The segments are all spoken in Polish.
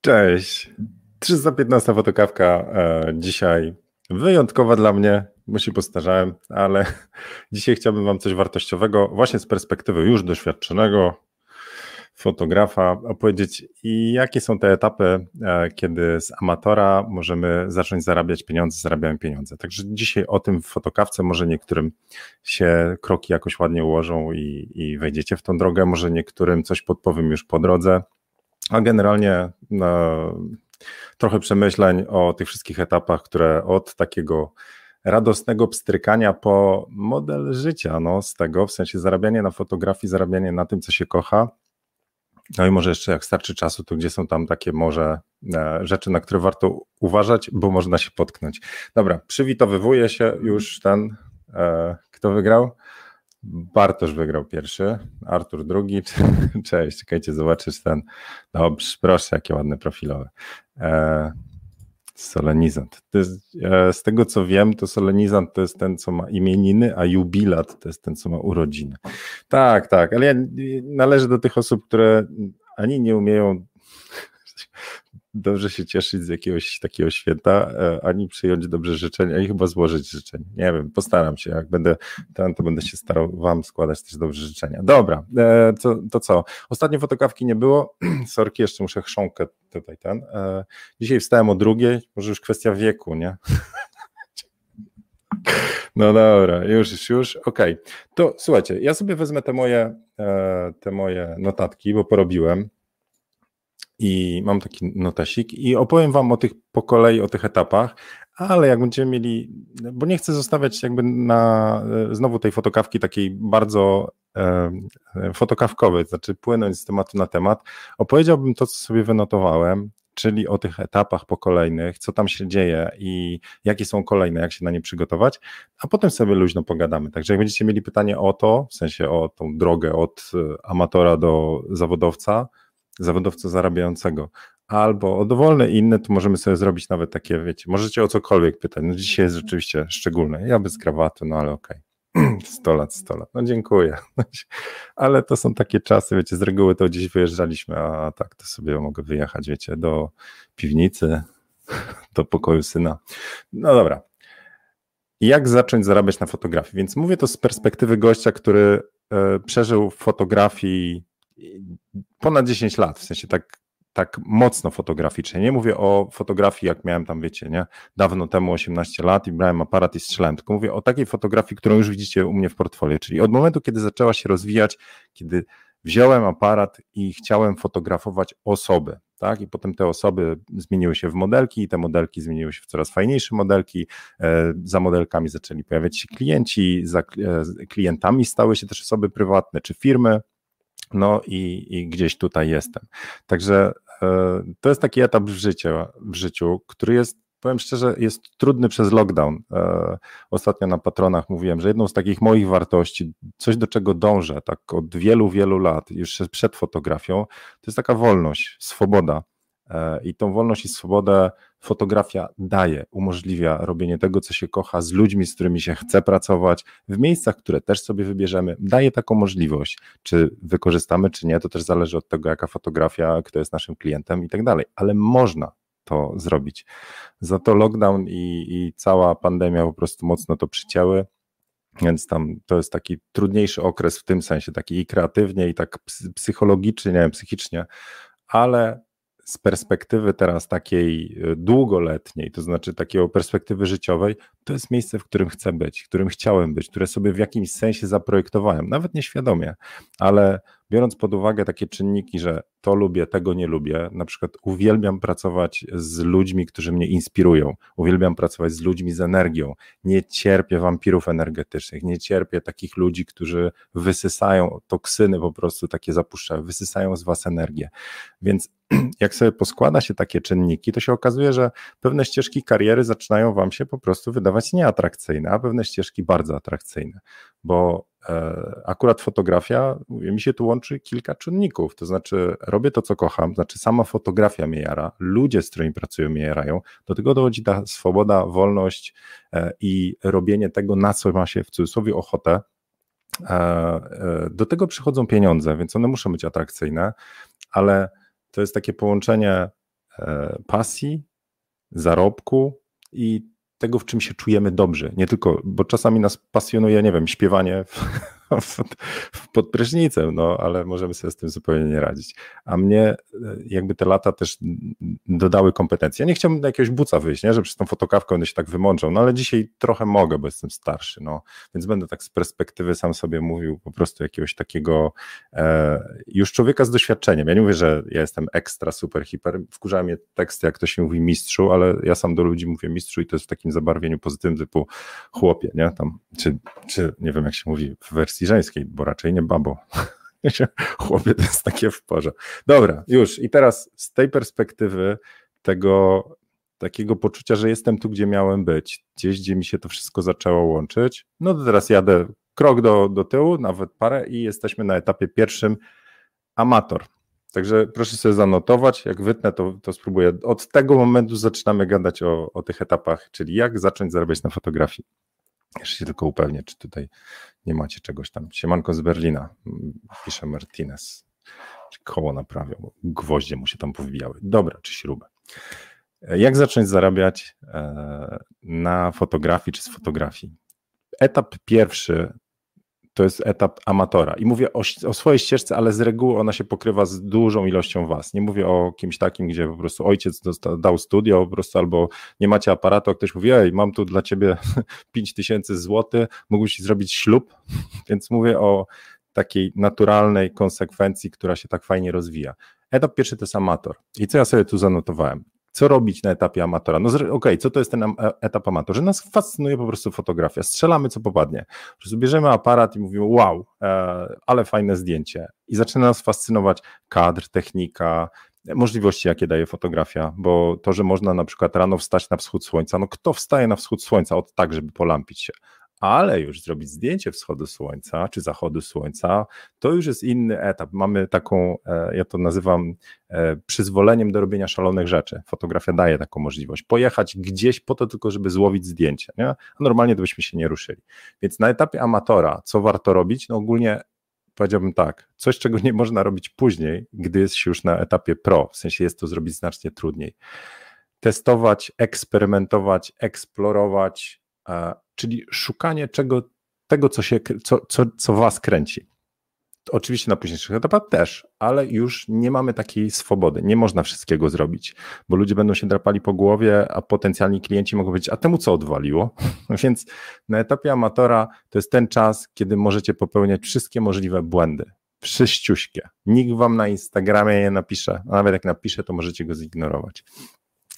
Cześć. 315 fotokawka e, dzisiaj wyjątkowa dla mnie, bo się postarzałem, ale dzisiaj chciałbym Wam coś wartościowego, właśnie z perspektywy już doświadczonego fotografa, opowiedzieć, jakie są te etapy, e, kiedy z amatora możemy zacząć zarabiać pieniądze, zarabiamy pieniądze. Także dzisiaj o tym w fotokawce, może niektórym się kroki jakoś ładnie ułożą i, i wejdziecie w tą drogę, może niektórym coś podpowiem już po drodze a generalnie no, trochę przemyśleń o tych wszystkich etapach, które od takiego radosnego pstrykania po model życia, no z tego, w sensie zarabianie na fotografii, zarabianie na tym, co się kocha. No i może jeszcze jak starczy czasu, to gdzie są tam takie może e, rzeczy, na które warto uważać, bo można się potknąć. Dobra, przywitowywuję się już ten, e, kto wygrał? Bartosz wygrał pierwszy, Artur drugi. Cześć, czekajcie, zobaczysz ten. Dobrze, proszę, jakie ładne profilowe. E, solenizant. Jest, e, z tego co wiem, to solenizant to jest ten, co ma imieniny, a jubilat to jest ten, co ma urodziny. Tak, tak, ale ja należę do tych osób, które ani nie umieją dobrze się cieszyć z jakiegoś takiego święta, e, ani przyjąć dobrze życzenia i chyba złożyć życzenia. Nie wiem, postaram się, jak będę ten, to będę się starał wam składać też dobrze życzenia. Dobra, e, to, to co? Ostatnie fotokawki nie było, sorki, jeszcze muszę chrząkę tutaj ten. E, dzisiaj wstałem o drugiej, może już kwestia wieku, nie? No dobra, już, już, okej. Okay. To słuchajcie, ja sobie wezmę te moje, te moje notatki, bo porobiłem i mam taki notesik i opowiem wam o tych po kolei, o tych etapach, ale jak będziemy mieli, bo nie chcę zostawiać jakby na znowu tej fotokawki takiej bardzo e, fotokawkowej, znaczy płynąć z tematu na temat, opowiedziałbym to, co sobie wynotowałem, czyli o tych etapach po kolejnych, co tam się dzieje i jakie są kolejne, jak się na nie przygotować, a potem sobie luźno pogadamy. Także jak będziecie mieli pytanie o to, w sensie o tą drogę od amatora do zawodowca, zawodowca zarabiającego, albo o dowolne inne, to możemy sobie zrobić nawet takie, wiecie, możecie o cokolwiek pytać. No dzisiaj jest rzeczywiście szczególne. Ja bez krawatu, no ale okej. Okay. 100 lat, 100 lat. No dziękuję. Ale to są takie czasy, wiecie, z reguły to gdzieś wyjeżdżaliśmy, a tak to sobie mogę wyjechać, wiecie, do piwnicy, do pokoju syna. No dobra. Jak zacząć zarabiać na fotografii? Więc mówię to z perspektywy gościa, który e, przeżył w fotografii ponad 10 lat, w sensie tak, tak mocno fotograficznie. Nie mówię o fotografii, jak miałem tam, wiecie, nie, dawno temu 18 lat i brałem aparat i strzelałem, tylko mówię o takiej fotografii, którą już widzicie u mnie w portfolio, czyli od momentu, kiedy zaczęła się rozwijać, kiedy wziąłem aparat i chciałem fotografować osoby, tak? I potem te osoby zmieniły się w modelki, i te modelki zmieniły się w coraz fajniejsze modelki. E, za modelkami zaczęli pojawiać się klienci, za e, klientami stały się też osoby prywatne czy firmy. No i, i gdzieś tutaj jestem. Także e, to jest taki etap w życiu, w życiu, który jest powiem szczerze, jest trudny przez lockdown. E, ostatnio na patronach mówiłem, że jedną z takich moich wartości, coś do czego dążę tak od wielu, wielu lat, już przed fotografią, to jest taka wolność, swoboda. E, I tą wolność i swobodę fotografia daje, umożliwia robienie tego, co się kocha, z ludźmi, z którymi się chce pracować, w miejscach, które też sobie wybierzemy, daje taką możliwość. Czy wykorzystamy, czy nie, to też zależy od tego, jaka fotografia, kto jest naszym klientem i tak dalej, ale można to zrobić. Za to lockdown i, i cała pandemia po prostu mocno to przycięły. Więc tam to jest taki trudniejszy okres w tym sensie, taki i kreatywnie, i tak psychologicznie, nie wiem, psychicznie, ale z perspektywy teraz takiej e, długoletniej, to znaczy takiej perspektywy życiowej, to jest miejsce, w którym chcę być, w którym chciałem być, które sobie w jakimś sensie zaprojektowałem, nawet nieświadomie, ale biorąc pod uwagę takie czynniki, że to lubię, tego nie lubię, na przykład uwielbiam pracować z ludźmi, którzy mnie inspirują, uwielbiam pracować z ludźmi z energią, nie cierpię wampirów energetycznych, nie cierpię takich ludzi, którzy wysysają toksyny po prostu takie zapuszczają, wysysają z was energię. Więc jak sobie poskłada się takie czynniki, to się okazuje, że pewne ścieżki kariery zaczynają wam się po prostu wydawać nieatrakcyjne, a pewne ścieżki bardzo atrakcyjne, bo akurat fotografia, mówię, mi się tu łączy kilka czynników, to znaczy robię to, co kocham, znaczy sama fotografia mnie jara, ludzie, z którymi pracuję mnie jarają, do tego dochodzi ta swoboda, wolność e, i robienie tego, na co ma się w cudzysłowie ochotę, e, do tego przychodzą pieniądze, więc one muszą być atrakcyjne, ale to jest takie połączenie e, pasji, zarobku i tego, w czym się czujemy dobrze. Nie tylko, bo czasami nas pasjonuje, nie wiem, śpiewanie w, pod prysznicem, no ale możemy sobie z tym zupełnie nie radzić. A mnie e, jakby te lata też dodały kompetencje. Ja nie chciałbym na jakiegoś buca wyjść, nie? że przez tą fotokawkę będę się tak wymądrzał, no ale dzisiaj trochę mogę, bo jestem starszy, no więc będę tak z perspektywy sam sobie mówił po prostu jakiegoś takiego e, już człowieka z doświadczeniem. Ja nie mówię, że ja jestem ekstra, super, hiper, wkurzają mnie teksty, jak to się mówi mistrzu, ale ja sam do ludzi mówię mistrzu i to jest w takim zabarwieniu pozytywnym typu chłopie, nie? Tam, czy, czy nie wiem jak się mówi w wersji wersji żeńskiej, bo raczej nie babo. Chłopie to jest takie w porze. Dobra, już i teraz z tej perspektywy tego takiego poczucia, że jestem tu, gdzie miałem być, gdzieś, gdzie mi się to wszystko zaczęło łączyć, no to teraz jadę krok do, do tyłu, nawet parę i jesteśmy na etapie pierwszym amator. Także proszę sobie zanotować, jak wytnę, to, to spróbuję. Od tego momentu zaczynamy gadać o, o tych etapach, czyli jak zacząć zarabiać na fotografii. Jeszcze się tylko upewnię, czy tutaj nie macie czegoś tam. Siemanko z Berlina, pisze Martinez. Koło naprawiał, gwoździe mu się tam powbijały. Dobra, czy śrubę. Jak zacząć zarabiać e, na fotografii czy z fotografii? Etap pierwszy to jest etap amatora. I mówię o, o, swojej ścieżce, ale z reguły ona się pokrywa z dużą ilością was. Nie mówię o kimś takim, gdzie po prostu ojciec dosta, dał studio, po prostu albo nie macie aparatu, a ktoś mówi, ej, mam tu dla ciebie 5 tysięcy złotych, mógłbyś zrobić ślub. Więc mówię o takiej naturalnej konsekwencji, która się tak fajnie rozwija. Etap pierwszy to jest amator. I co ja sobie tu zanotowałem? Co robić na etapie amatora? No okej, okay, co to jest ten e, etap amator? Że nas fascynuje po prostu fotografia, strzelamy co popadnie. Po prostu bierzemy aparat i mówimy wow, e, ale fajne zdjęcie. I zaczyna nas fascynować kadr, technika, możliwości, jakie daje fotografia, bo to, że można na przykład rano wstać na wschód słońca, no kto wstaje na wschód słońca od tak, żeby polampić się? Ale już zrobić zdjęcie wschodu słońca czy zachodu słońca, to już jest inny etap. Mamy taką, e, ja to nazywam e, przyzwoleniem do robienia szalonych rzeczy. Fotografia daje taką możliwość. Pojechać gdzieś po to tylko, żeby złowić zdjęcie, nie? a normalnie to byśmy się nie ruszyli. Więc na etapie amatora, co warto robić? No ogólnie powiedziałbym tak, coś, czego nie można robić później, gdy jest się już na etapie pro, w sensie jest to zrobić znacznie trudniej. Testować, eksperymentować, eksplorować, czyli szukanie czego, tego, co, się, co, co, co was kręci. Oczywiście na późniejszych etapach też, ale już nie mamy takiej swobody. Nie można wszystkiego zrobić, bo ludzie będą się drapali po głowie, a potencjalni klienci mogą powiedzieć, a temu co odwaliło? Więc na etapie amatora to jest ten czas, kiedy możecie popełniać wszystkie możliwe błędy. Wszyściuśkie. Nikt wam na Instagramie nie napisze, a nawet jak napisze, to możecie go zignorować.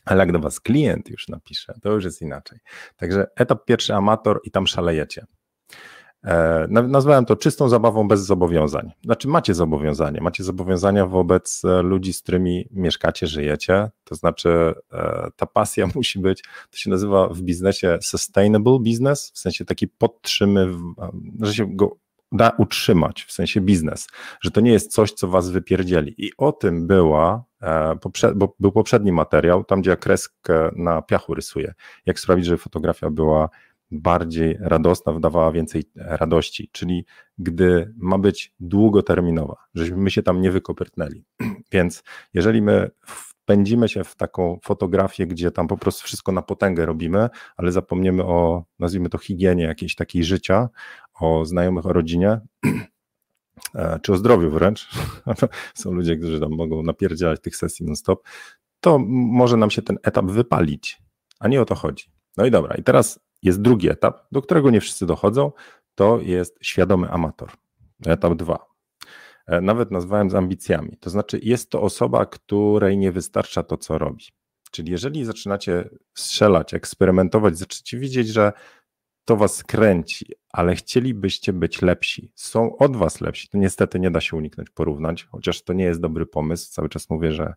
Ale jak do Was klient już napisze, to już jest inaczej. Także etap pierwszy amator i tam szalejecie. E, nazwałem to czystą zabawą bez zobowiązań. Znaczy, macie zobowiązania. Macie zobowiązania wobec e, ludzi, z którymi mieszkacie, żyjecie. To znaczy, e, ta pasja musi być, to się nazywa w biznesie sustainable business, w sensie taki podtrzymy, że się go da utrzymać, w sensie biznes, że to nie jest coś, co was wypierdzieli. I o tym była, e, bo był poprzedni materiał, tam gdzie ja kreskę na piachu rysuję, jak sprawić, żeby fotografia była bardziej radosna, wydawała więcej radości, czyli gdy ma być długoterminowa, żebyśmy my się tam nie wykopyrtnęli. Więc jeżeli my wpędzimy się w taką fotografię, gdzie tam po prostu wszystko na potęgę robimy, ale zapomniemy o, nazwijmy to, higienie jakiejś takiej życia, o znajomych, o rodzinie, e, czy o zdrowiu wręcz. Są ludzie, którzy tam mogą napierdzielać tych sesji non-stop, to może nam się ten etap wypalić, a nie o to chodzi. No i dobra, i teraz jest drugi etap, do którego nie wszyscy dochodzą, to jest świadomy amator. Etap dwa. E, nawet nazwałem z ambicjami. To znaczy, jest to osoba, której nie wystarcza to, co robi. Czyli jeżeli zaczynacie strzelać, eksperymentować, zaczynacie widzieć, że to was kręci, ale chcielibyście być lepsi, są od was lepsi, to niestety nie da się uniknąć porównać, chociaż to nie jest dobry pomysł. Cały czas mówię, że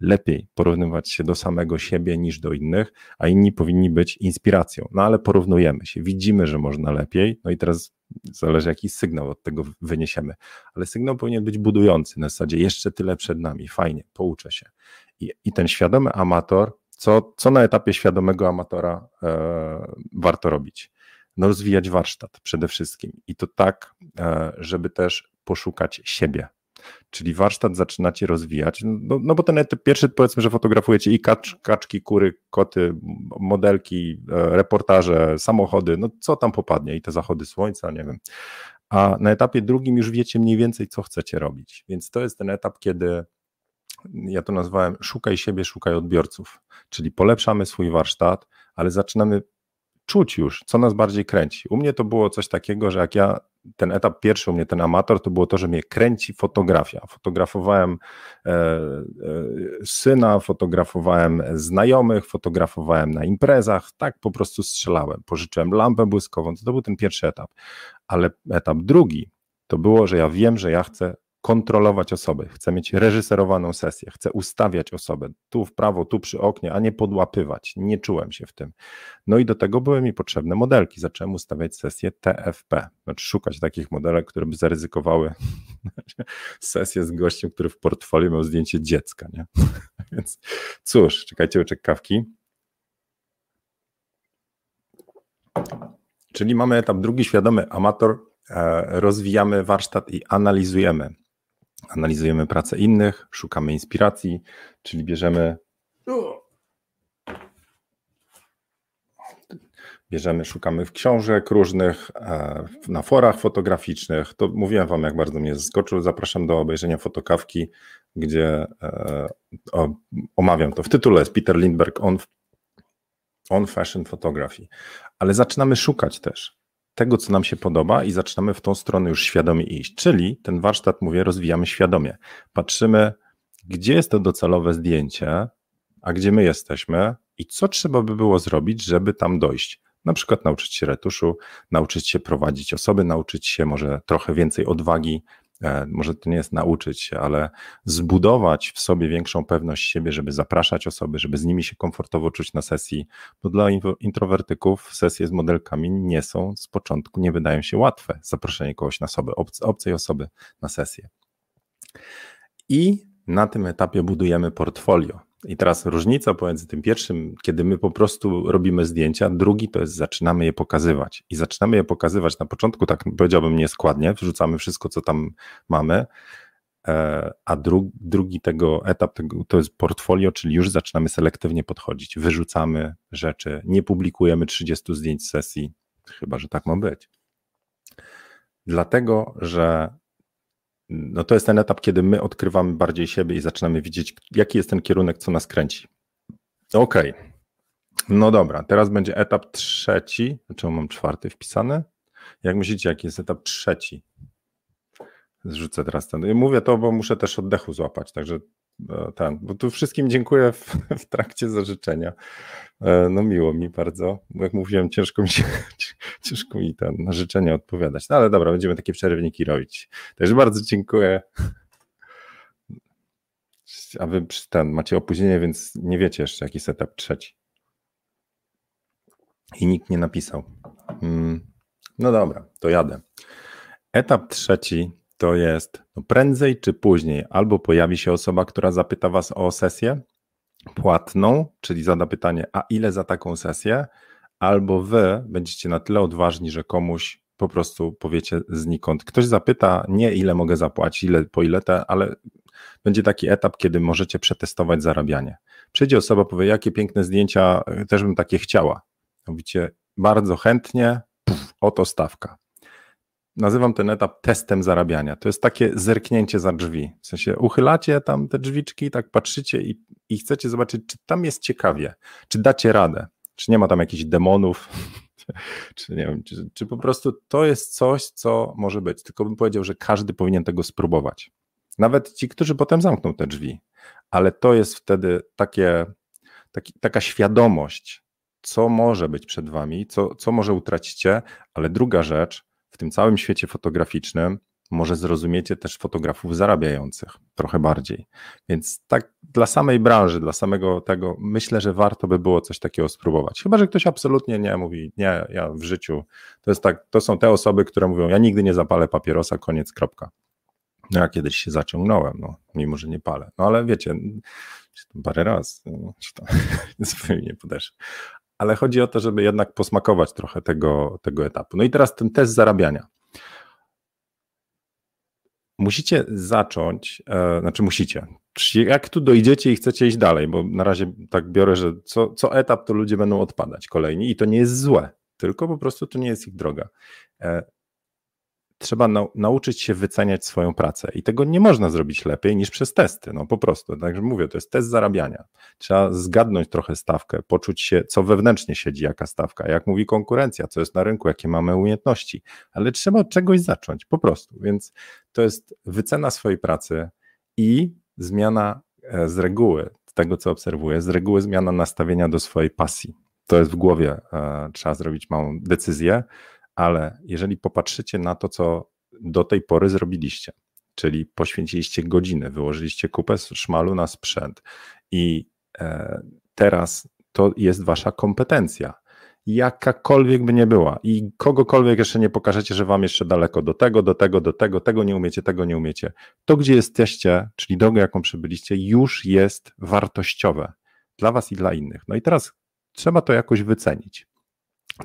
lepiej porównywać się do samego siebie niż do innych, a inni powinni być inspiracją. No ale porównujemy się, widzimy, że można lepiej, no i teraz zależy jaki sygnał od tego wyniesiemy, ale sygnał powinien być budujący, na zasadzie jeszcze tyle przed nami, fajnie, pouczę się. I, i ten świadomy amator, co, co na etapie świadomego amatora e, warto robić? No, rozwijać warsztat przede wszystkim i to tak, e, żeby też poszukać siebie. czyli warsztat zaczynacie rozwijać, no, no bo ten etap pierwszy powiedzmy, że fotografujecie i kacz, kaczki, kury, koty, modelki, e, reportaże, samochody, no co tam popadnie i te zachody słońca, nie wiem. A na etapie drugim już wiecie mniej więcej, co chcecie robić. Więc to jest ten etap, kiedy ja to nazwałem szukaj siebie, szukaj odbiorców, czyli polepszamy swój warsztat, ale zaczynamy czuć już, co nas bardziej kręci. U mnie to było coś takiego, że jak ja, ten etap pierwszy u mnie, ten amator, to było to, że mnie kręci fotografia. Fotografowałem e, e, syna, fotografowałem znajomych, fotografowałem na imprezach, tak po prostu strzelałem. Pożyczyłem lampę błyskową, to, to był ten pierwszy etap. Ale etap drugi, to było, że ja wiem, że ja chcę kontrolować osoby, chcę mieć reżyserowaną sesję, chcę ustawiać osobę tu w prawo, tu przy oknie, a nie podłapywać. Nie czułem się w tym. No i do tego były mi potrzebne modelki. Zacząłem ustawiać sesję TFP, znaczy szukać takich modelek, które by zaryzykowały sesję z gościem, który w portfolio miał zdjęcie dziecka. Nie? Więc cóż, czekajcie, łyczek kawki. Czyli mamy etap drugi, świadomy amator, e, rozwijamy warsztat i analizujemy analizujemy pracę innych, szukamy inspiracji, czyli bierzemy. Bierzemy, szukamy w książek różnych, e, na forach fotograficznych. To mówiłem Wam, jak bardzo mnie zaskoczył. Zapraszam do obejrzenia fotokawki, gdzie e, omawiam to. W tytule jest Peter Lindbergh on, on Fashion Photography. Ale zaczynamy szukać też tego, co nam się podoba i zaczynamy w tą stronę już świadomie iść. Czyli ten warsztat, mówię, rozwijamy świadomie. Patrzymy, gdzie jest to docelowe zdjęcie, a gdzie my jesteśmy i co trzeba by było zrobić, żeby tam dojść. Na przykład nauczyć się retuszu, nauczyć się prowadzić osoby, nauczyć się może trochę więcej odwagi, może to nie jest nauczyć się, ale zbudować w sobie większą pewność siebie, żeby zapraszać osoby, żeby z nimi się komfortowo czuć na sesji, bo dla introwertyków sesje z modelkami nie są z początku, nie wydają się łatwe, zaproszenie kogoś na sobie, obcej osoby na sesję. I na tym etapie budujemy portfolio. I teraz różnica pomiędzy tym pierwszym, kiedy my po prostu robimy zdjęcia, drugi to jest zaczynamy je pokazywać. I zaczynamy je pokazywać na początku, tak powiedziałbym nieskładnie, wrzucamy wszystko, co tam mamy, e, a drugi, tego etap to jest portfolio, czyli już zaczynamy selektywnie podchodzić. Wyrzucamy rzeczy, nie publikujemy 30 zdjęć sesji, chyba że tak ma być. Dlatego, że no to jest ten etap, kiedy my odkrywamy bardziej siebie i zaczynamy widzieć, jaki jest ten kierunek, co nas kręci. Okej. Okay. No dobra, teraz będzie etap trzeci. Czemu mam czwarty wpisany? Jak myślicie, jaki jest etap trzeci? Zrzucę teraz ten. Mówię to, bo muszę też oddechu złapać, także ten, bo tu wszystkim dziękuję w, w, trakcie za życzenia. E, no miło mi bardzo, bo jak mówiłem, ciężko mi się, ciężko mi ten, na życzenia odpowiadać. No ale dobra, będziemy takie przerwniki robić. Także bardzo dziękuję. A wy ten, macie opóźnienie, więc nie wiecie jeszcze, jaki jest etap trzeci. I nikt nie napisał. Hmm. No dobra, to jadę. Etap trzeci to jest no prędzej czy później albo pojawi się osoba, która zapyta Was o sesję płatną, czyli zada pytanie, a ile za taką sesję, albo Wy będziecie na tyle odważni, że komuś po prostu powiecie znikąd. Ktoś zapyta nie ile mogę zapłacić, ile, po ile te, ale będzie taki etap, kiedy możecie przetestować zarabianie. Przyjdzie osoba, powie, jakie piękne zdjęcia, też bym takie chciała. Mówicie, bardzo chętnie, puf, oto stawka nazywam ten etap testem zarabiania. To jest takie zerknięcie za drzwi. W sensie uchylacie tam te drzwiczki, tak patrzycie i, i chcecie zobaczyć, czy tam jest ciekawie, czy dacie radę, czy nie ma tam jakichś demonów, czy nie wiem, czy, czy po prostu to jest coś, co może być. Tylko bym powiedział, że każdy powinien tego spróbować. Nawet ci, którzy potem zamkną te drzwi. Ale to jest wtedy takie, taki, taka świadomość, co może być przed wami, co, co może utracicie, ale druga rzecz, tym całym świecie fotograficznym może zrozumiecie też fotografów zarabiających trochę bardziej. Więc tak dla samej branży, dla samego tego, myślę, że warto by było coś takiego spróbować. Chyba, że ktoś absolutnie nie mówi, nie, ja w życiu. To jest tak, to są te osoby, które mówią, ja nigdy nie zapalę papierosa, koniec, kropka. No ja kiedyś się zaciągnąłem, no, mimo że nie palę. No ale wiecie, parę razy, no, zupełnie nie podeszło ale chodzi o to, żeby jednak posmakować trochę tego, tego etapu. No i teraz ten test zarabiania. musicie zacząć, e, znaczy musicie. Jak tu dojdziecie i chcecie iść dalej, bo na razie tak biorę, że co, co etap to ludzie będą odpadać kolejni i to nie jest złe, tylko po prostu to nie jest ich droga. E, trzeba nauczyć się wyceniać swoją pracę i tego nie można zrobić lepiej niż przez testy, no po prostu. Także mówię, to jest test zarabiania. Trzeba zgadnąć trochę stawkę, poczuć się, co wewnętrznie siedzi, jaka stawka, jak mówi konkurencja, co jest na rynku, jakie mamy umiejętności, ale trzeba od czegoś zacząć, po prostu. Więc to jest wycena swojej pracy i zmiana e, z reguły, z tego co obserwuję, z reguły zmiana nastawienia do swojej pasji. To jest w głowie, e, trzeba zrobić małą decyzję, ale jeżeli popatrzycie na to, co do tej pory zrobiliście, czyli poświęciliście godziny, wyłożyliście kupę szmalu na sprzęt i e, teraz to jest wasza kompetencja, jakakolwiek by nie była i kogokolwiek jeszcze nie pokażecie, że wam jeszcze daleko do tego, do tego, do tego, tego nie umiecie, tego nie umiecie. To, gdzie jesteście, czyli drogę, jaką przybyliście, już jest wartościowe dla was i dla innych. No i teraz trzeba to jakoś wycenić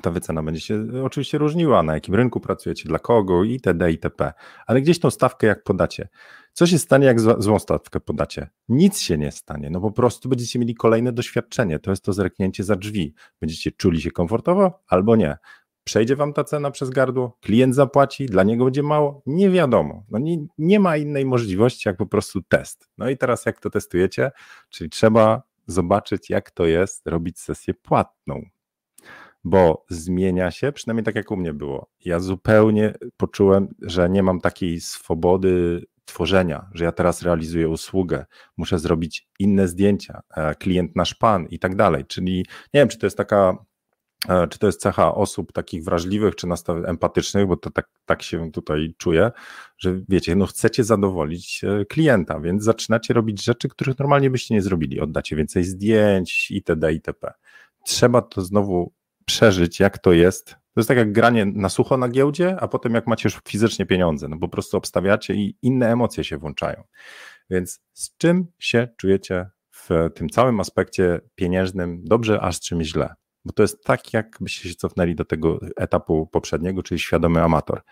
ta wycena będzie się oczywiście różniła, na jakim rynku pracujecie, dla kogo itd. itp. Ale gdzieś tą stawkę jak podacie. Co się stanie, jak złą stawkę podacie? Nic się nie stanie, no po prostu będziecie mieli kolejne doświadczenie, to jest to zerknięcie za drzwi. Będziecie czuli się komfortowo albo nie. Przejdzie wam ta cena przez gardło, klient zapłaci, dla niego będzie mało? Nie wiadomo. No nie, nie ma innej możliwości, jak po prostu test. No i teraz jak to testujecie? Czyli trzeba zobaczyć, jak to jest robić sesję płatną bo zmienia się, przynajmniej tak jak u mnie było. Ja zupełnie poczułem, że nie mam takiej swobody tworzenia, że ja teraz realizuję usługę, muszę zrobić inne zdjęcia, e, klient nasz pan i tak dalej. Czyli nie wiem, czy to jest taka, e, czy to jest cecha osób takich wrażliwych, czy nastaw empatycznych, bo to tak, tak się tutaj czuję, że wiecie, no chcecie zadowolić e, klienta, więc zaczynacie robić rzeczy, których normalnie byście nie zrobili. Oddacie więcej zdjęć itd. itp. Trzeba to znowu przeżyć, jak to jest. To jest tak jak granie na sucho na giełdzie, a potem jak macie już fizycznie pieniądze, no po prostu obstawiacie i inne emocje się włączają. Więc z czym się czujecie w tym całym aspekcie pieniężnym, dobrze, a z czym źle? Bo to jest tak, jakbyście się cofnęli do tego etapu poprzedniego, czyli świadomy amator.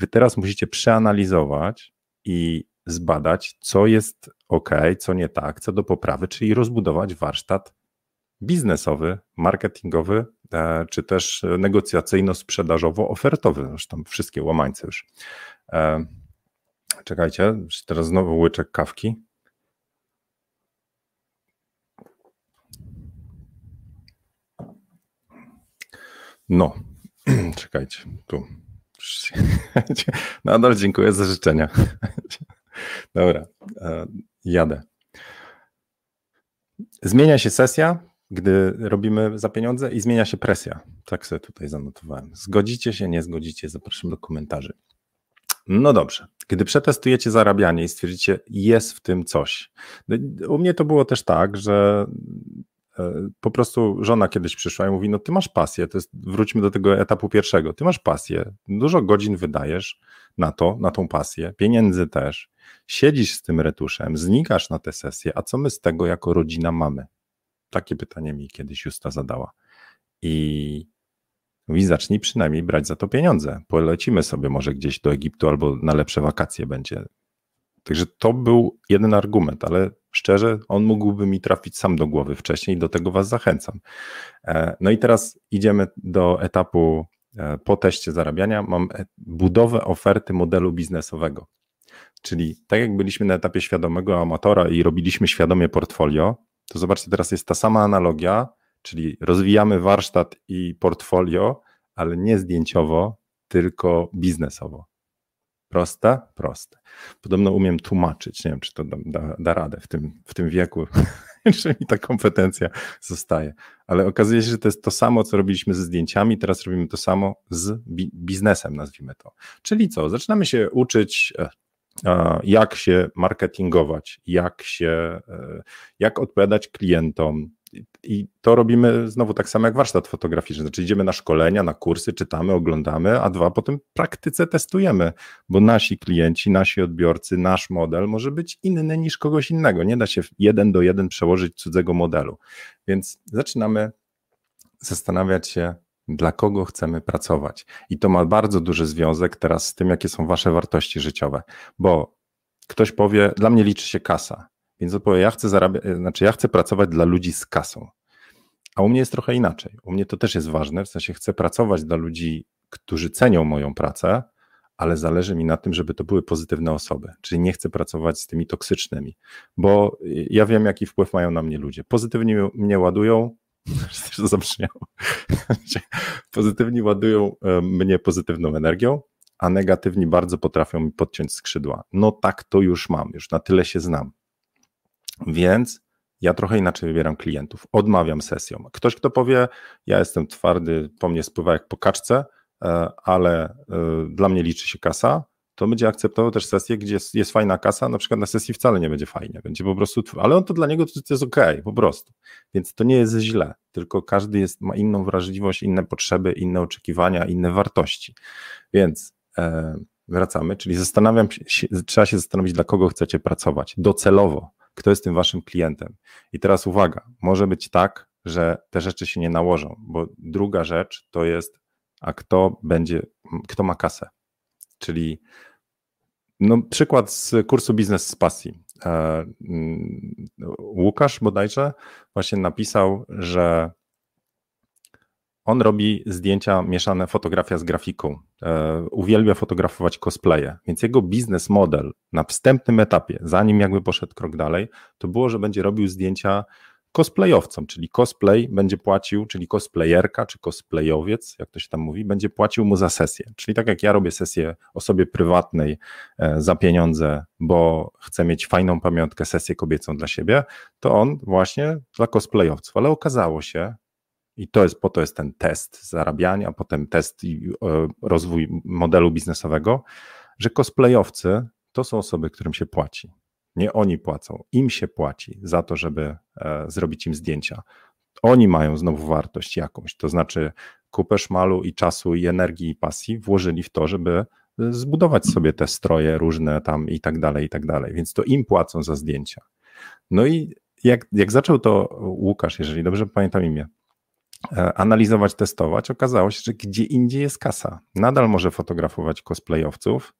Wy teraz musicie przeanalizować i zbadać, co jest ok, co nie tak, co do poprawy, czyli rozbudować warsztat biznesowy, marketingowy, e, czy też negocjacyjno-sprzedażowo-ofertowy, zresztą wszystkie łamańce już. E, czekajcie, teraz znowu łyczek kawki. No, czekajcie, tu. Nadal dziękuję za życzenia. Dobra, e, jadę. Zmienia się sesja, gdy robimy za pieniądze i zmienia się presja. Tak sobie tutaj zanotowałem. Zgodzicie się, nie zgodzicie, zapraszam do komentarzy. No dobrze. Gdy przetestujecie zarabianie i stwierdzicie, jest w tym coś. U mnie to było też tak, że e, po prostu żona kiedyś przyszła i mówi: No, ty masz pasję. To jest, wróćmy do tego etapu pierwszego. Ty masz pasję, dużo godzin wydajesz na to, na tą pasję, pieniędzy też. Siedzisz z tym retuszem, znikasz na te sesje, a co my z tego jako rodzina mamy? Takie pytanie mi kiedyś Justa zadała. I mówi, zacznij przynajmniej brać za to pieniądze. Polecimy sobie może gdzieś do Egiptu albo na lepsze wakacje będzie. Także to był jeden argument, ale szczerze, on mógłby mi trafić sam do głowy wcześniej i do tego Was zachęcam. E, no i teraz idziemy do etapu e, po teście zarabiania. Mam e, budowę oferty modelu biznesowego. Czyli tak jak byliśmy na etapie świadomego amatora i robiliśmy świadomie portfolio, to zobaczcie, teraz jest ta sama analogia, czyli rozwijamy warsztat i portfolio, ale nie zdjęciowo, tylko biznesowo. Proste? Proste. Podobno umiem tłumaczyć. Nie wiem, czy to da, da, da radę w tym, w tym wieku, czy mi ta kompetencja zostaje. Ale okazuje się, że to jest to samo, co robiliśmy ze zdjęciami, teraz robimy to samo z bi biznesem, nazwijmy to. Czyli co? Zaczynamy się uczyć e, jak się marketingować, jak się, e, jak odpowiadać klientom. I to robimy znowu tak samo jak warsztat fotograficzny, znaczy idziemy na szkolenia, na kursy, czytamy, oglądamy, a dwa potem praktyce testujemy, bo nasi klienci, nasi odbiorcy, nasz model może być inny niż kogoś innego. Nie da się jeden do jeden przełożyć cudzego modelu. Więc zaczynamy zastanawiać się, dla kogo chcemy pracować. I to ma bardzo duży związek teraz z tym, jakie są wasze wartości życiowe, bo ktoś powie, dla mnie liczy się kasa, więc odpowie, ja chcę zarabiać, znaczy ja chcę pracować dla ludzi z kasą. A u mnie jest trochę inaczej. U mnie to też jest ważne, w sensie chcę pracować dla ludzi, którzy cenią moją pracę, ale zależy mi na tym, żeby to były pozytywne osoby. Czyli nie chcę pracować z tymi toksycznymi, bo ja wiem, jaki wpływ mają na mnie ludzie. Pozytywnie mnie ładują, to zabrzmiało. Pozytywni ładują e, mnie pozytywną energią, a negatywni bardzo potrafią mi podciąć skrzydła. No tak to już mam, już na tyle się znam. Więc ja trochę inaczej wybieram klientów, odmawiam sesjom. Ktoś, kto powie, ja jestem twardy, po mnie spływa jak po kaczce, e, ale e, dla mnie liczy się kasa, to będzie akceptował też sesję, gdzie jest, jest, fajna kasa, na przykład na sesji wcale nie będzie fajnie, będzie po prostu, ale on to dla niego to, jest ok, po prostu. Więc to nie jest źle, tylko każdy jest, ma inną wrażliwość, inne potrzeby, inne oczekiwania, inne wartości. Więc e, wracamy, czyli zastanawiam się, trzeba się zastanowić, dla kogo chcecie pracować, docelowo, kto jest tym waszym klientem. I teraz uwaga, może być tak, że te rzeczy się nie nałożą, bo druga rzecz to jest, a kto będzie, kto ma kasę. Czyli no, przykład z kursu Biznes z Pasji. E, mm, Łukasz bodajże właśnie napisał, że on robi zdjęcia mieszane, fotografia z grafiką. E, uwielbia fotografować cosplaye, więc jego biznes model na wstępnym etapie, zanim jakby poszedł krok dalej, to było, że będzie robił zdjęcia cosplayowcom, czyli cosplay będzie płacił, czyli cosplayerka czy cosplayowiec, jak to się tam mówi, będzie płacił mu za sesję. Czyli tak jak ja robię sesję osobie prywatnej e, za pieniądze, bo chcę mieć fajną pamiątkę, sesję kobiecą dla siebie, to on właśnie dla cosplayowców. Ale okazało się, i to jest po to jest ten test zarabiania, potem test i e, rozwój modelu biznesowego, że cosplayowcy to są osoby, którym się płaci. Nie oni płacą, im się płaci za to, żeby e, zrobić im zdjęcia. Oni mają znowu wartość jakąś, to znaczy kupę szmalu i czasu i energii i pasji włożyli w to, żeby e, zbudować sobie te stroje różne tam i tak dalej, i tak dalej. Więc to im płacą za zdjęcia. No i jak, jak zaczął to Łukasz, jeżeli dobrze pamiętam imię, e, analizować, testować, okazało się, że gdzie indziej jest kasa. Nadal może fotografować cosplayowców,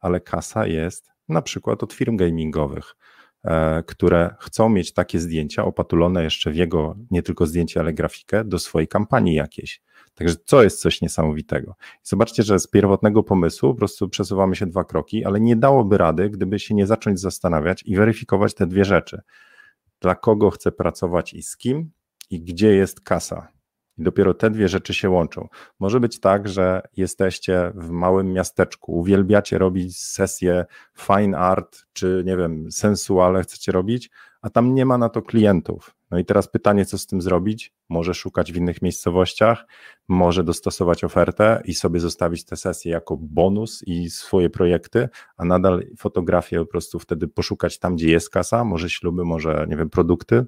ale kasa jest na przykład od firm gamingowych, e, które chcą mieć takie zdjęcia opatulone jeszcze w jego nie tylko zdjęcie, ale grafikę do swojej kampanii jakiejś. Także to jest coś niesamowitego. zobaczcie, że z pierwotnego pomysłu po prostu przesuwamy się dwa kroki, ale nie dałoby rady, gdyby się nie zacząć zastanawiać i weryfikować te dwie rzeczy. Dla kogo chcę pracować i z kim, i gdzie jest kasa. I dopiero te dwie rzeczy się łączą. Może być tak, że jesteście w małym miasteczku, uwielbiacie robić sesje fine art, czy nie wiem, sensuale chcecie robić, a tam nie ma na to klientów. No i teraz pytanie, co z tym zrobić? Może szukać w innych miejscowościach, może dostosować ofertę i sobie zostawić te sesje jako bonus i swoje projekty, a nadal fotografię po prostu wtedy poszukać tam, gdzie jest kasa, może śluby, może nie wiem, produkty.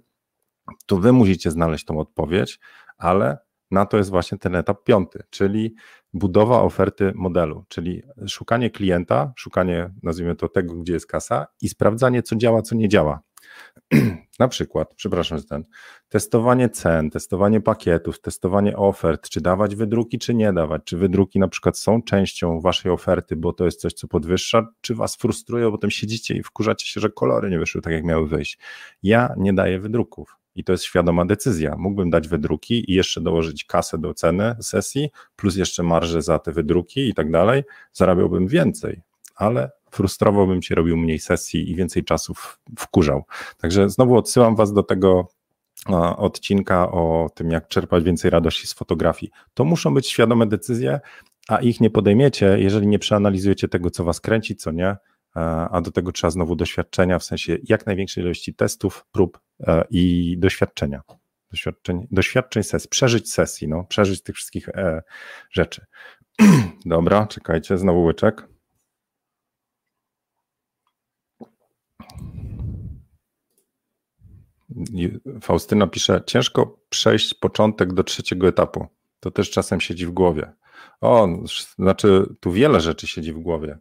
To wy musicie znaleźć tą odpowiedź, ale na to jest właśnie ten etap piąty, czyli budowa oferty modelu, czyli szukanie klienta, szukanie, nazwijmy to tego, gdzie jest kasa i sprawdzanie, co działa, co nie działa. na przykład, przepraszam, że ten, testowanie cen, testowanie pakietów, testowanie ofert, czy dawać wydruki, czy nie dawać, czy wydruki na przykład są częścią waszej oferty, bo to jest coś, co podwyższa, czy was frustruje, bo potem siedzicie i wkurzacie się, że kolory nie wyszły tak, jak miały wyjść. Ja nie daję wydruków i to jest świadoma decyzja. Mógłbym dać wydruki i jeszcze dołożyć kasę do ceny sesji, plus jeszcze marżę za te wydruki i tak dalej, zarabiałbym więcej, ale frustrowałbym się, robił mniej sesji i więcej czasu wkurzał. Także znowu odsyłam Was do tego odcinka o tym, jak czerpać więcej radości z fotografii. To muszą być świadome decyzje, a ich nie podejmiecie, jeżeli nie przeanalizujecie tego, co Was kręci, co nie, a do tego trzeba znowu doświadczenia, w sensie jak największej ilości testów, prób e, i doświadczenia. Doświadczeń, doświadczeń sesji, przeżyć sesji, no, przeżyć tych wszystkich e, rzeczy. Dobra, czekajcie, znowu łyczek. Faustyna pisze, ciężko przejść początek do trzeciego etapu. To też czasem siedzi w głowie. O, znaczy, tu wiele rzeczy siedzi w głowie.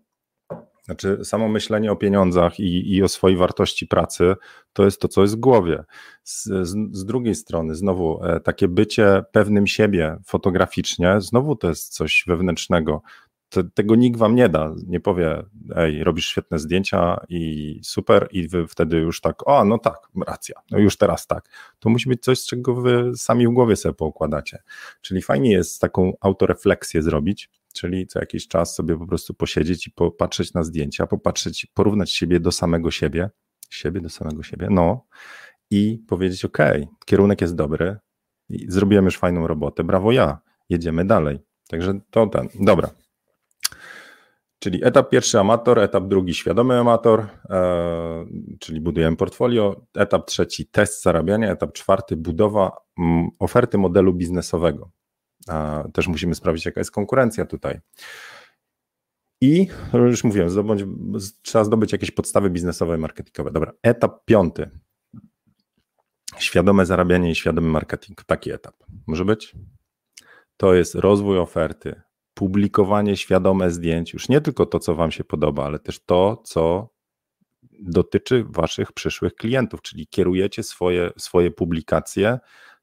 Znaczy, samo myślenie o pieniądzach i, i o swojej wartości pracy to jest to, co jest w głowie. Z, z, z, drugiej strony, znowu, e, takie bycie pewnym siebie fotograficznie, znowu to jest coś wewnętrznego. tego nikt wam nie da. Nie powie, ej, robisz świetne zdjęcia i super, i wy wtedy już tak, o, no tak, racja, no już teraz tak. To musi być coś, z czego wy sami w głowie sobie poukładacie. Czyli fajnie jest taką autorefleksję zrobić, czyli co jakiś czas sobie po prostu posiedzieć i popatrzeć na zdjęcia, popatrzeć, porównać siebie do samego siebie, siebie do samego siebie, no i powiedzieć, ok, kierunek jest dobry, zrobiłem już fajną robotę, brawo ja, jedziemy dalej. Także to ten, dobra. Czyli etap pierwszy amator, etap drugi świadomy amator, e, czyli budujemy portfolio, etap trzeci test zarabiania, etap czwarty budowa m, oferty modelu biznesowego. Też musimy sprawdzić, jaka jest konkurencja tutaj. I już mówiłem, zdobądź, trzeba zdobyć jakieś podstawy biznesowe i marketingowe. Dobra, etap piąty. Świadome zarabianie i świadomy marketing. Taki etap. Może być? To jest rozwój oferty, publikowanie świadome zdjęć, już nie tylko to, co Wam się podoba, ale też to, co dotyczy Waszych przyszłych klientów, czyli kierujecie swoje, swoje publikacje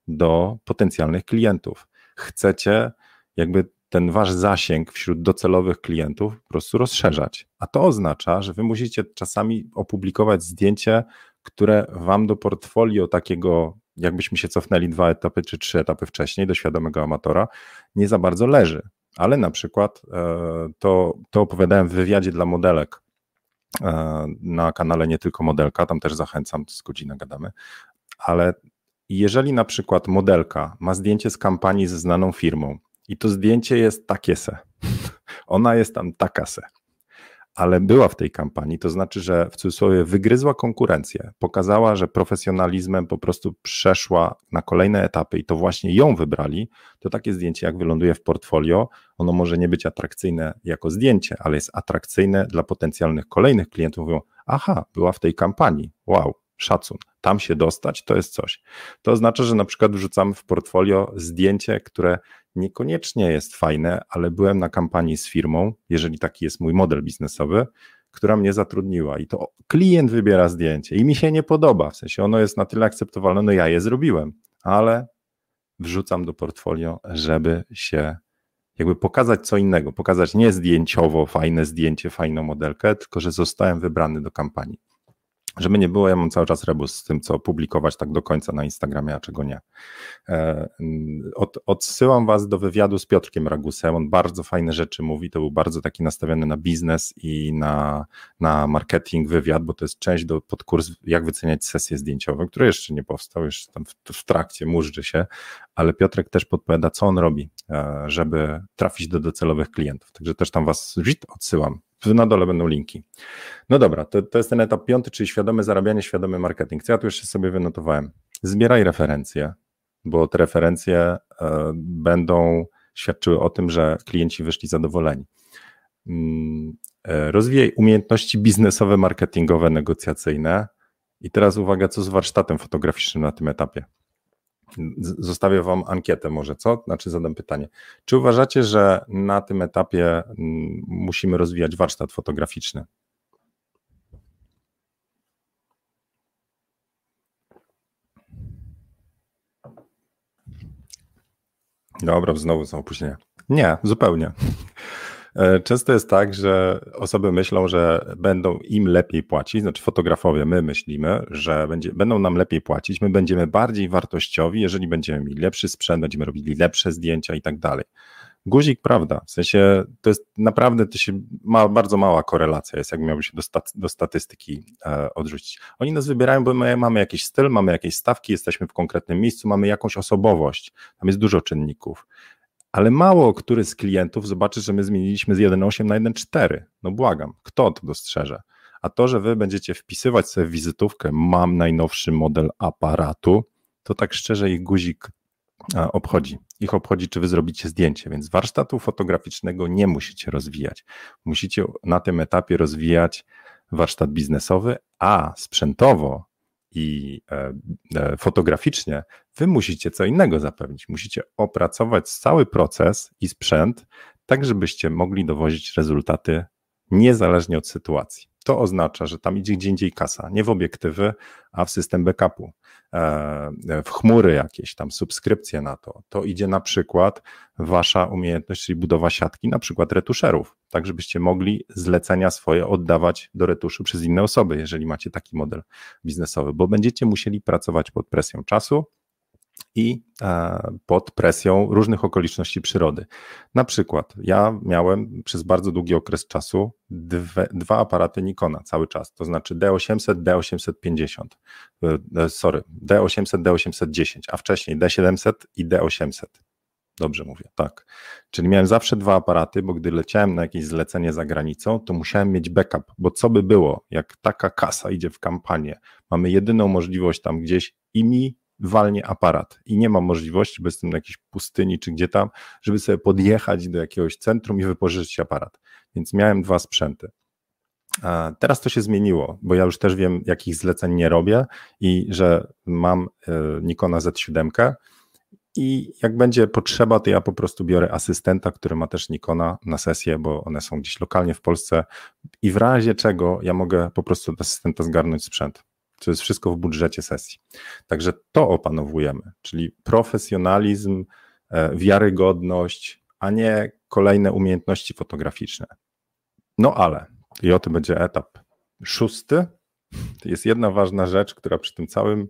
do potencjalnych klientów. Chcecie jakby ten wasz zasięg wśród docelowych klientów po prostu rozszerzać. A to oznacza, że wy musicie czasami opublikować zdjęcie, które wam do portfolio takiego, jakbyśmy się cofnęli dwa etapy czy trzy etapy wcześniej, do świadomego amatora, nie za bardzo leży. Ale na przykład e, to, to opowiadałem w wywiadzie dla modelek e, na kanale Nie Tylko Modelka, tam też zachęcam, z godzinę gadamy, ale jeżeli na przykład modelka ma zdjęcie z kampanii ze znaną firmą i to zdjęcie jest takie se, ona jest tam taka se, ale była w tej kampanii, to znaczy, że w cudzysłowie wygryzła konkurencję, pokazała, że profesjonalizmem po prostu przeszła na kolejne etapy i to właśnie ją wybrali, to takie zdjęcie, jak wyląduje w portfolio, ono może nie być atrakcyjne jako zdjęcie, ale jest atrakcyjne dla potencjalnych kolejnych klientów. Mówią, aha, była w tej kampanii, wow, szacun. Tam się dostać to jest coś. To oznacza, że na przykład wrzucamy w portfolio zdjęcie, które niekoniecznie jest fajne, ale byłem na kampanii z firmą, jeżeli taki jest mój model biznesowy, która mnie zatrudniła i to klient wybiera zdjęcie i mi się nie podoba, w sensie ono jest na tyle akceptowalne, no ja je zrobiłem, ale wrzucam do portfolio, żeby się jakby pokazać co innego, pokazać nie zdjęciowo fajne zdjęcie, fajną modelkę, tylko że zostałem wybrany do kampanii. Żeby nie było, ja mam cały czas rebus z tym, co publikować tak do końca na Instagramie, a czego nie. E, od, odsyłam Was do wywiadu z Piotrkiem Ragusem. On bardzo fajne rzeczy mówi. To był bardzo taki nastawiony na biznes i na, na marketing wywiad, bo to jest część do podkurs, jak wyceniać sesje zdjęciowe, który jeszcze nie powstał, jeszcze tam w, w trakcie murzczy się, ale Piotrek też podpowiada, co on robi, e, żeby trafić do docelowych klientów. Także też tam Was odsyłam na dole będą linki. No dobra, to, to jest ten etap piąty, czyli świadome zarabianie, świadomy marketing. Co ja tu jeszcze sobie wynotowałem? Zbieraj referencje, bo te referencje e, będą świadczyły o tym, że klienci wyszli zadowoleni. Mm, e, rozwijaj umiejętności biznesowe, marketingowe, negocjacyjne. I teraz uwaga, co z warsztatem fotograficznym na tym etapie? Zostawię Wam ankietę, może co? Znaczy, zadam pytanie. Czy uważacie, że na tym etapie mm, musimy rozwijać warsztat fotograficzny? Dobra, znowu są opóźnienia. Nie, zupełnie. E, często jest tak, że osoby myślą, że będą im lepiej płacić, znaczy fotografowie, my myślimy, że będzie, będą nam lepiej płacić, my będziemy bardziej wartościowi, jeżeli będziemy mieli lepszy sprzęt, będziemy robili lepsze zdjęcia i tak dalej. Guzik, prawda, w sensie to jest naprawdę, to się ma bardzo mała korelacja jest, jak miałby się do, stat, do statystyki e, odrzucić. Oni nas wybierają, bo my mamy jakiś styl, mamy jakieś stawki, jesteśmy w konkretnym miejscu, mamy jakąś osobowość, tam jest dużo czynników ale mało który z klientów zobaczy, że my zmieniliśmy z 1.8 na 1.4. No błagam, kto to dostrzeże? A to, że wy będziecie wpisywać sobie wizytówkę, mam najnowszy model aparatu, to tak szczerze ich guzik obchodzi. Ich obchodzi, czy wy zrobicie zdjęcie, więc warsztatu fotograficznego nie musicie rozwijać. Musicie na tym etapie rozwijać warsztat biznesowy, a sprzętowo i e, e, fotograficznie, wy musicie co innego zapewnić. Musicie opracować cały proces i sprzęt, tak żebyście mogli dowozić rezultaty niezależnie od sytuacji. To oznacza, że tam idzie gdzie indziej kasa, nie w obiektywy, a w system backupu, e, w chmury jakieś, tam subskrypcje na to. To idzie na przykład wasza umiejętność, czyli budowa siatki, na przykład retuszerów, tak żebyście mogli zlecenia swoje oddawać do retuszu przez inne osoby, jeżeli macie taki model biznesowy, bo będziecie musieli pracować pod presją czasu, i e, pod presją różnych okoliczności przyrody. Na przykład ja miałem przez bardzo długi okres czasu dwie, dwa aparaty Nikona cały czas, to znaczy D800, D850, e, e, sorry, D800, D810, a wcześniej D700 i D800. Dobrze mówię, tak. Czyli miałem zawsze dwa aparaty, bo gdy leciałem na jakieś zlecenie za granicą, to musiałem mieć backup, bo co by było, jak taka kasa idzie w kampanię, mamy jedyną możliwość tam gdzieś i mi walnie aparat i nie ma możliwości, bo jestem na jakiejś pustyni czy gdzie tam, żeby sobie podjechać do jakiegoś centrum i wypożyczyć aparat. Więc miałem dwa sprzęty. Teraz to się zmieniło, bo ja już też wiem, jakich zleceń nie robię i że mam e, Nikona Z7 i jak będzie potrzeba, to ja po prostu biorę asystenta, który ma też Nikona na sesję, bo one są gdzieś lokalnie w Polsce i w razie czego ja mogę po prostu od asystenta zgarnąć sprzęt. To jest wszystko w budżecie sesji. Także to opanowujemy, czyli profesjonalizm, e, wiarygodność, a nie kolejne umiejętności fotograficzne. No ale, i o tym będzie etap szósty, to jest jedna ważna rzecz, która przy tym całym,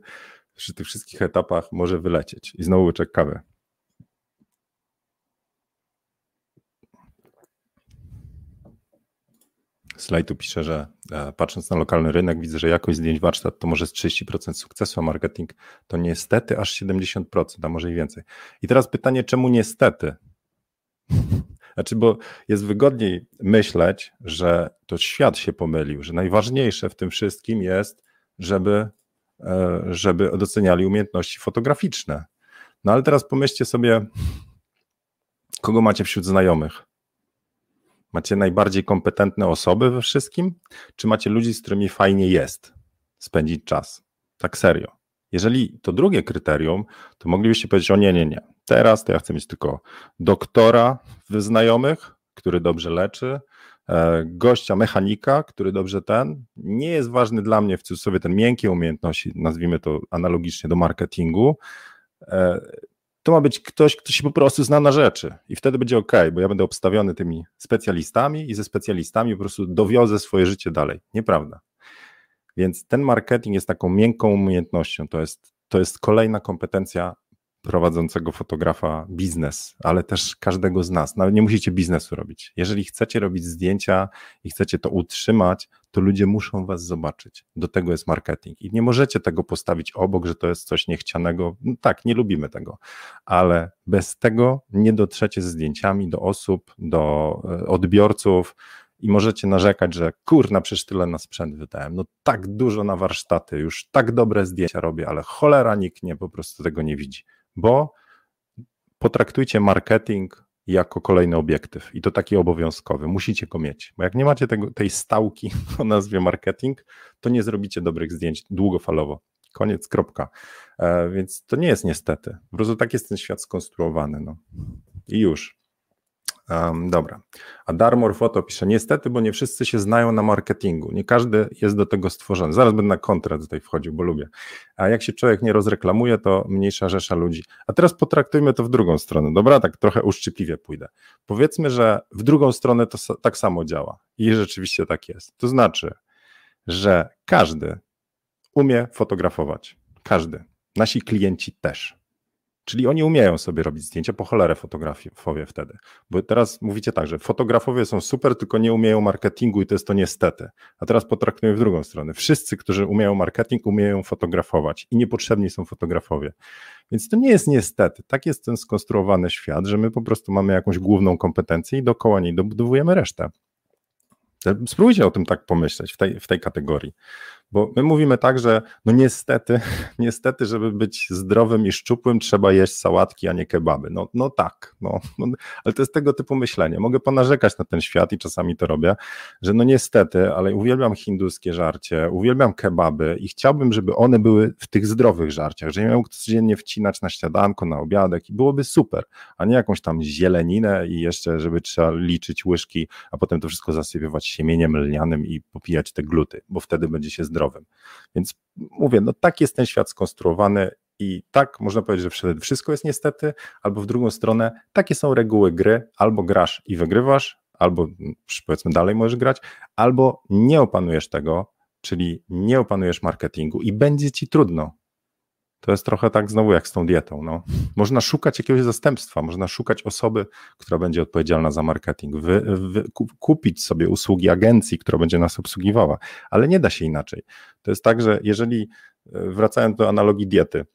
przy tych wszystkich etapach może wylecieć. I znowu czekamy. Slajdu pisze, że e, patrząc na lokalny rynek, widzę, że jakość zdjęć warsztat to może z 30% sukcesu, a marketing to niestety aż 70%, a może i więcej. I teraz pytanie, czemu niestety? Znaczy, bo jest wygodniej myśleć, że to świat się pomylił, że najważniejsze w tym wszystkim jest, żeby, e, żeby doceniali umiejętności fotograficzne. No ale teraz pomyślcie sobie, kogo macie wśród znajomych. Macie najbardziej kompetentne osoby we wszystkim, czy macie ludzi, z którymi fajnie jest spędzić czas? Tak serio. Jeżeli to drugie kryterium, to moglibyście powiedzieć: O nie, nie, nie. Teraz to ja chcę mieć tylko doktora w znajomych, który dobrze leczy, e, gościa mechanika, który dobrze ten. Nie jest ważny dla mnie w cudzysłowie ten miękkie umiejętności, nazwijmy to analogicznie do marketingu. To ma być ktoś, kto się po prostu zna na rzeczy i wtedy będzie ok, bo ja będę obstawiony tymi specjalistami i ze specjalistami po prostu dowiozę swoje życie dalej. Nieprawda. Więc ten marketing jest taką miękką umiejętnością, to jest, to jest kolejna kompetencja prowadzącego fotografa biznes, ale też każdego z nas. Nawet nie musicie biznesu robić. Jeżeli chcecie robić zdjęcia i chcecie to utrzymać, to ludzie muszą was zobaczyć. Do tego jest marketing. I nie możecie tego postawić obok, że to jest coś niechcianego. No tak, nie lubimy tego, ale bez tego nie dotrzecie ze zdjęciami do osób, do e, odbiorców, i możecie narzekać, że kurna, przecież tyle na sprzęt wydałem, no tak dużo na warsztaty, już tak dobre zdjęcia robię, ale cholera nikt nie, po prostu tego nie widzi bo potraktujcie marketing jako kolejny obiektyw i to taki obowiązkowy. Musicie go mieć, bo jak nie macie tego, tej stałki o nazwie marketing, to nie zrobicie dobrych zdjęć długofalowo. Koniec, kropka. E, więc to nie jest niestety. Po prostu tak jest ten świat skonstruowany. No. I już. Um, dobra. A Darmor Foto pisze, niestety, bo nie wszyscy się znają na marketingu. Nie każdy jest do tego stworzony. Zaraz będę na kontrę tutaj wchodził, bo lubię. A jak się człowiek nie rozreklamuje, to mniejsza rzesza ludzi. A teraz potraktujmy to w drugą stronę. Dobra, tak trochę uszczypliwie pójdę. Powiedzmy, że w drugą stronę to tak samo działa. I rzeczywiście tak jest. To znaczy, że każdy umie fotografować. Każdy. Nasi klienci też. Czyli oni umieją sobie robić zdjęcia, po cholerę fotografowie wtedy. Bo teraz mówicie tak, że fotografowie są super, tylko nie umieją marketingu i to jest to niestety. A teraz potraktujemy w drugą stronę. Wszyscy, którzy umieją marketing, umieją fotografować i niepotrzebni są fotografowie. Więc to nie jest niestety. Tak jest ten skonstruowany świat, że my po prostu mamy jakąś główną kompetencję i dookoła niej dobudowujemy resztę. Spróbujcie o tym tak pomyśleć w tej, w tej kategorii. Bo my mówimy tak, że no niestety, niestety, żeby być zdrowym i szczupłym, trzeba jeść sałatki, a nie kebaby. No, no tak, no, no, ale to jest tego typu myślenie. Mogę ponarzekać na ten świat i czasami to robię, że no niestety, ale uwielbiam hinduskie żarcie, uwielbiam kebaby i chciałbym, żeby one były w tych zdrowych żarciach, że nie miał codziennie wcinać na śniadanko, na obiadek i byłoby super, a nie jakąś tam zieleninę i jeszcze, żeby trzeba liczyć łyżki, a potem to wszystko zasypywać siemieniem lnianym i popijać te gluty, bo wtedy będzie się zdrowym. Więc mówię, no tak jest ten świat skonstruowany i tak można powiedzieć, że wszystko jest niestety, albo w drugą stronę, takie są reguły gry, albo grasz i wygrywasz, albo powiedzmy dalej możesz grać, albo nie opanujesz tego, czyli nie opanujesz marketingu i będzie ci trudno. To jest trochę tak znowu jak z tą dietą. No. Można szukać jakiegoś zastępstwa, można szukać osoby, która będzie odpowiedzialna za marketing, wy, wy, kupić sobie usługi agencji, która będzie nas obsługiwała, ale nie da się inaczej. To jest tak, że jeżeli, e, wracając do analogii diety,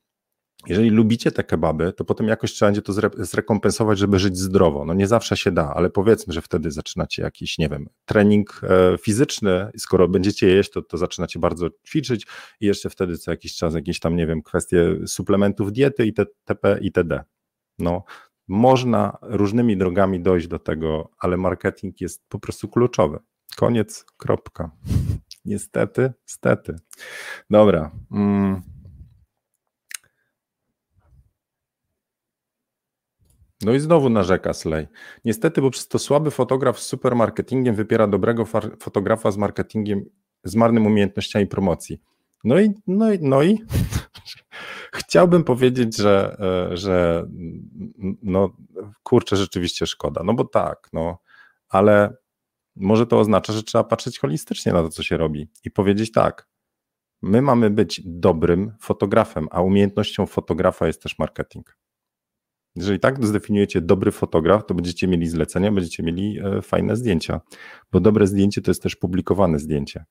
jeżeli lubicie te kebaby, to potem jakoś trzeba będzie to zre zrekompensować, żeby żyć zdrowo. No nie zawsze się da, ale powiedzmy, że wtedy zaczynacie jakiś, nie wiem, trening e, fizyczny, skoro będziecie jeść, to, to zaczynacie bardzo ćwiczyć i jeszcze wtedy co jakiś czas jakieś tam, nie wiem, kwestie suplementów diety itp. itd. No, można różnymi drogami dojść do tego, ale marketing jest po prostu kluczowy. Koniec, kropka. Niestety, stety. Dobra. Mm. No i znowu narzeka Slay. Niestety, bo przez to słaby fotograf z supermarketingiem wypiera dobrego fotografa z marketingiem, z marnymi umiejętnościami promocji. No i, no i, no i chciałbym powiedzieć, że, e, że no kurczę, rzeczywiście szkoda. No bo tak, no, ale może to oznacza, że trzeba patrzeć holistycznie na to, co się robi i powiedzieć tak. My mamy być dobrym fotografem, a umiejętnością fotografa jest też marketing. Jeżeli tak zdefiniujecie dobry fotograf, to będziecie mieli zlecenia, będziecie mieli e, fajne zdjęcia, bo dobre zdjęcie to jest też publikowane zdjęcie.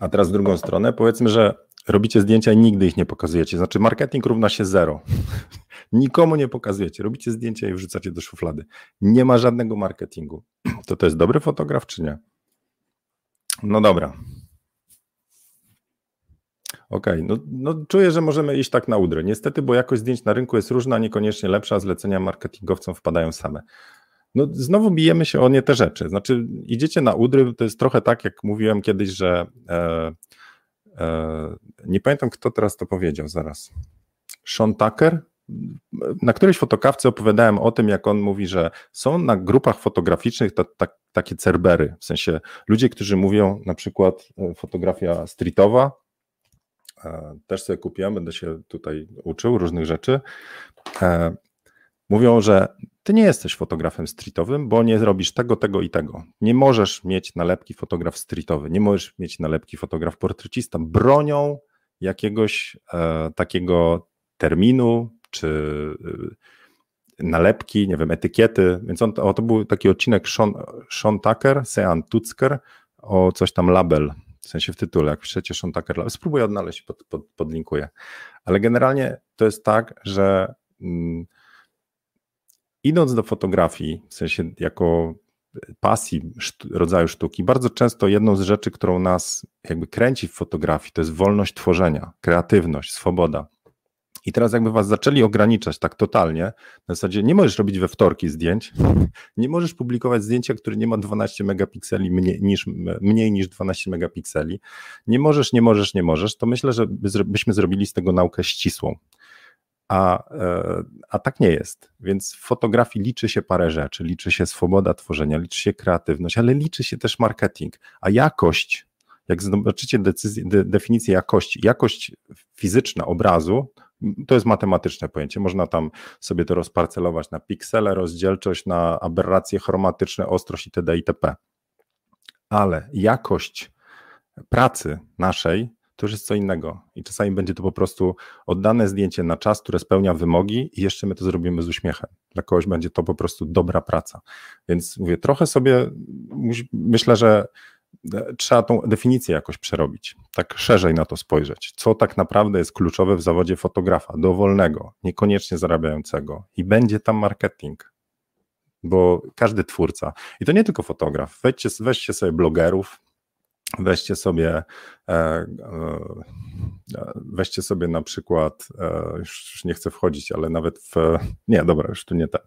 A teraz w drugą stronę, powiedzmy, że robicie zdjęcia i nigdy ich nie pokazujecie. Znaczy, marketing równa się zero. Nikomu nie pokazujecie. Robicie zdjęcia i wrzucacie do szuflady. Nie ma żadnego marketingu. To to jest dobry fotograf, czy nie? No dobra. Okej, okay. no, no czuję, że możemy iść tak na udrę. Niestety, bo jakość zdjęć na rynku jest różna, niekoniecznie lepsza, zlecenia marketingowcom wpadają same. No znowu bijemy się o nie te rzeczy. Znaczy, idziecie na udry, to jest trochę tak, jak mówiłem kiedyś, że e, e, nie pamiętam, kto teraz to powiedział, zaraz. Sean Tucker? Na którejś fotokawce opowiadałem o tym, jak on mówi, że są na grupach fotograficznych ta, ta, takie cerbery, w sensie ludzie, którzy mówią na przykład e, fotografia streetowa, też sobie kupiłem, będę się tutaj uczył różnych rzeczy. E, mówią, że ty nie jesteś fotografem streetowym, bo nie zrobisz tego, tego i tego. Nie możesz mieć nalepki fotograf streetowy, nie możesz mieć nalepki fotograf portrecista. Bronią jakiegoś e, takiego terminu, czy e, nalepki, nie wiem, etykiety, więc on, o, to był taki odcinek Sean, Sean Tucker, Sean Tucker o coś tam label, w sensie w tytule, jak piszecie Sean Tucker, spróbuję odnaleźć pod, pod, podlinkuję. Ale generalnie to jest tak, że mm, idąc do fotografii, w sensie jako pasji rodzaju sztuki, bardzo często jedną z rzeczy, którą nas jakby kręci w fotografii, to jest wolność tworzenia, kreatywność, swoboda. I teraz jakby was zaczęli ograniczać tak totalnie, na zasadzie nie możesz robić we wtorki zdjęć, nie możesz publikować zdjęcia, które nie ma 12 megapikseli mniej niż, mniej niż 12 megapikseli, nie możesz, nie możesz, nie możesz, to myślę, że byśmy zrobili z tego naukę ścisłą. A, e, a tak nie jest. Więc w fotografii liczy się parę rzeczy. Liczy się swoboda tworzenia, liczy się kreatywność, ale liczy się też marketing. A jakość, jak zobaczycie decyzję, de, definicję jakości, jakość fizyczna obrazu to jest matematyczne pojęcie. Można tam sobie to rozparcelować na piksele, rozdzielczość, na aberracje chromatyczne, ostrość itd. itp. Ale jakość pracy naszej to już jest co innego. I czasami będzie to po prostu oddane zdjęcie na czas, które spełnia wymogi, i jeszcze my to zrobimy z uśmiechem. Dla kogoś będzie to po prostu dobra praca. Więc mówię, trochę sobie myślę, że trzeba tą definicję jakoś przerobić, tak szerzej na to spojrzeć. Co tak naprawdę jest kluczowe w zawodzie fotografa, dowolnego, niekoniecznie zarabiającego i będzie tam marketing, bo każdy twórca, i to nie tylko fotograf, weźcie, weźcie sobie blogerów, weźcie sobie, e, e, weźcie sobie na przykład, e, już nie chcę wchodzić, ale nawet w, nie, dobra, już tu nie te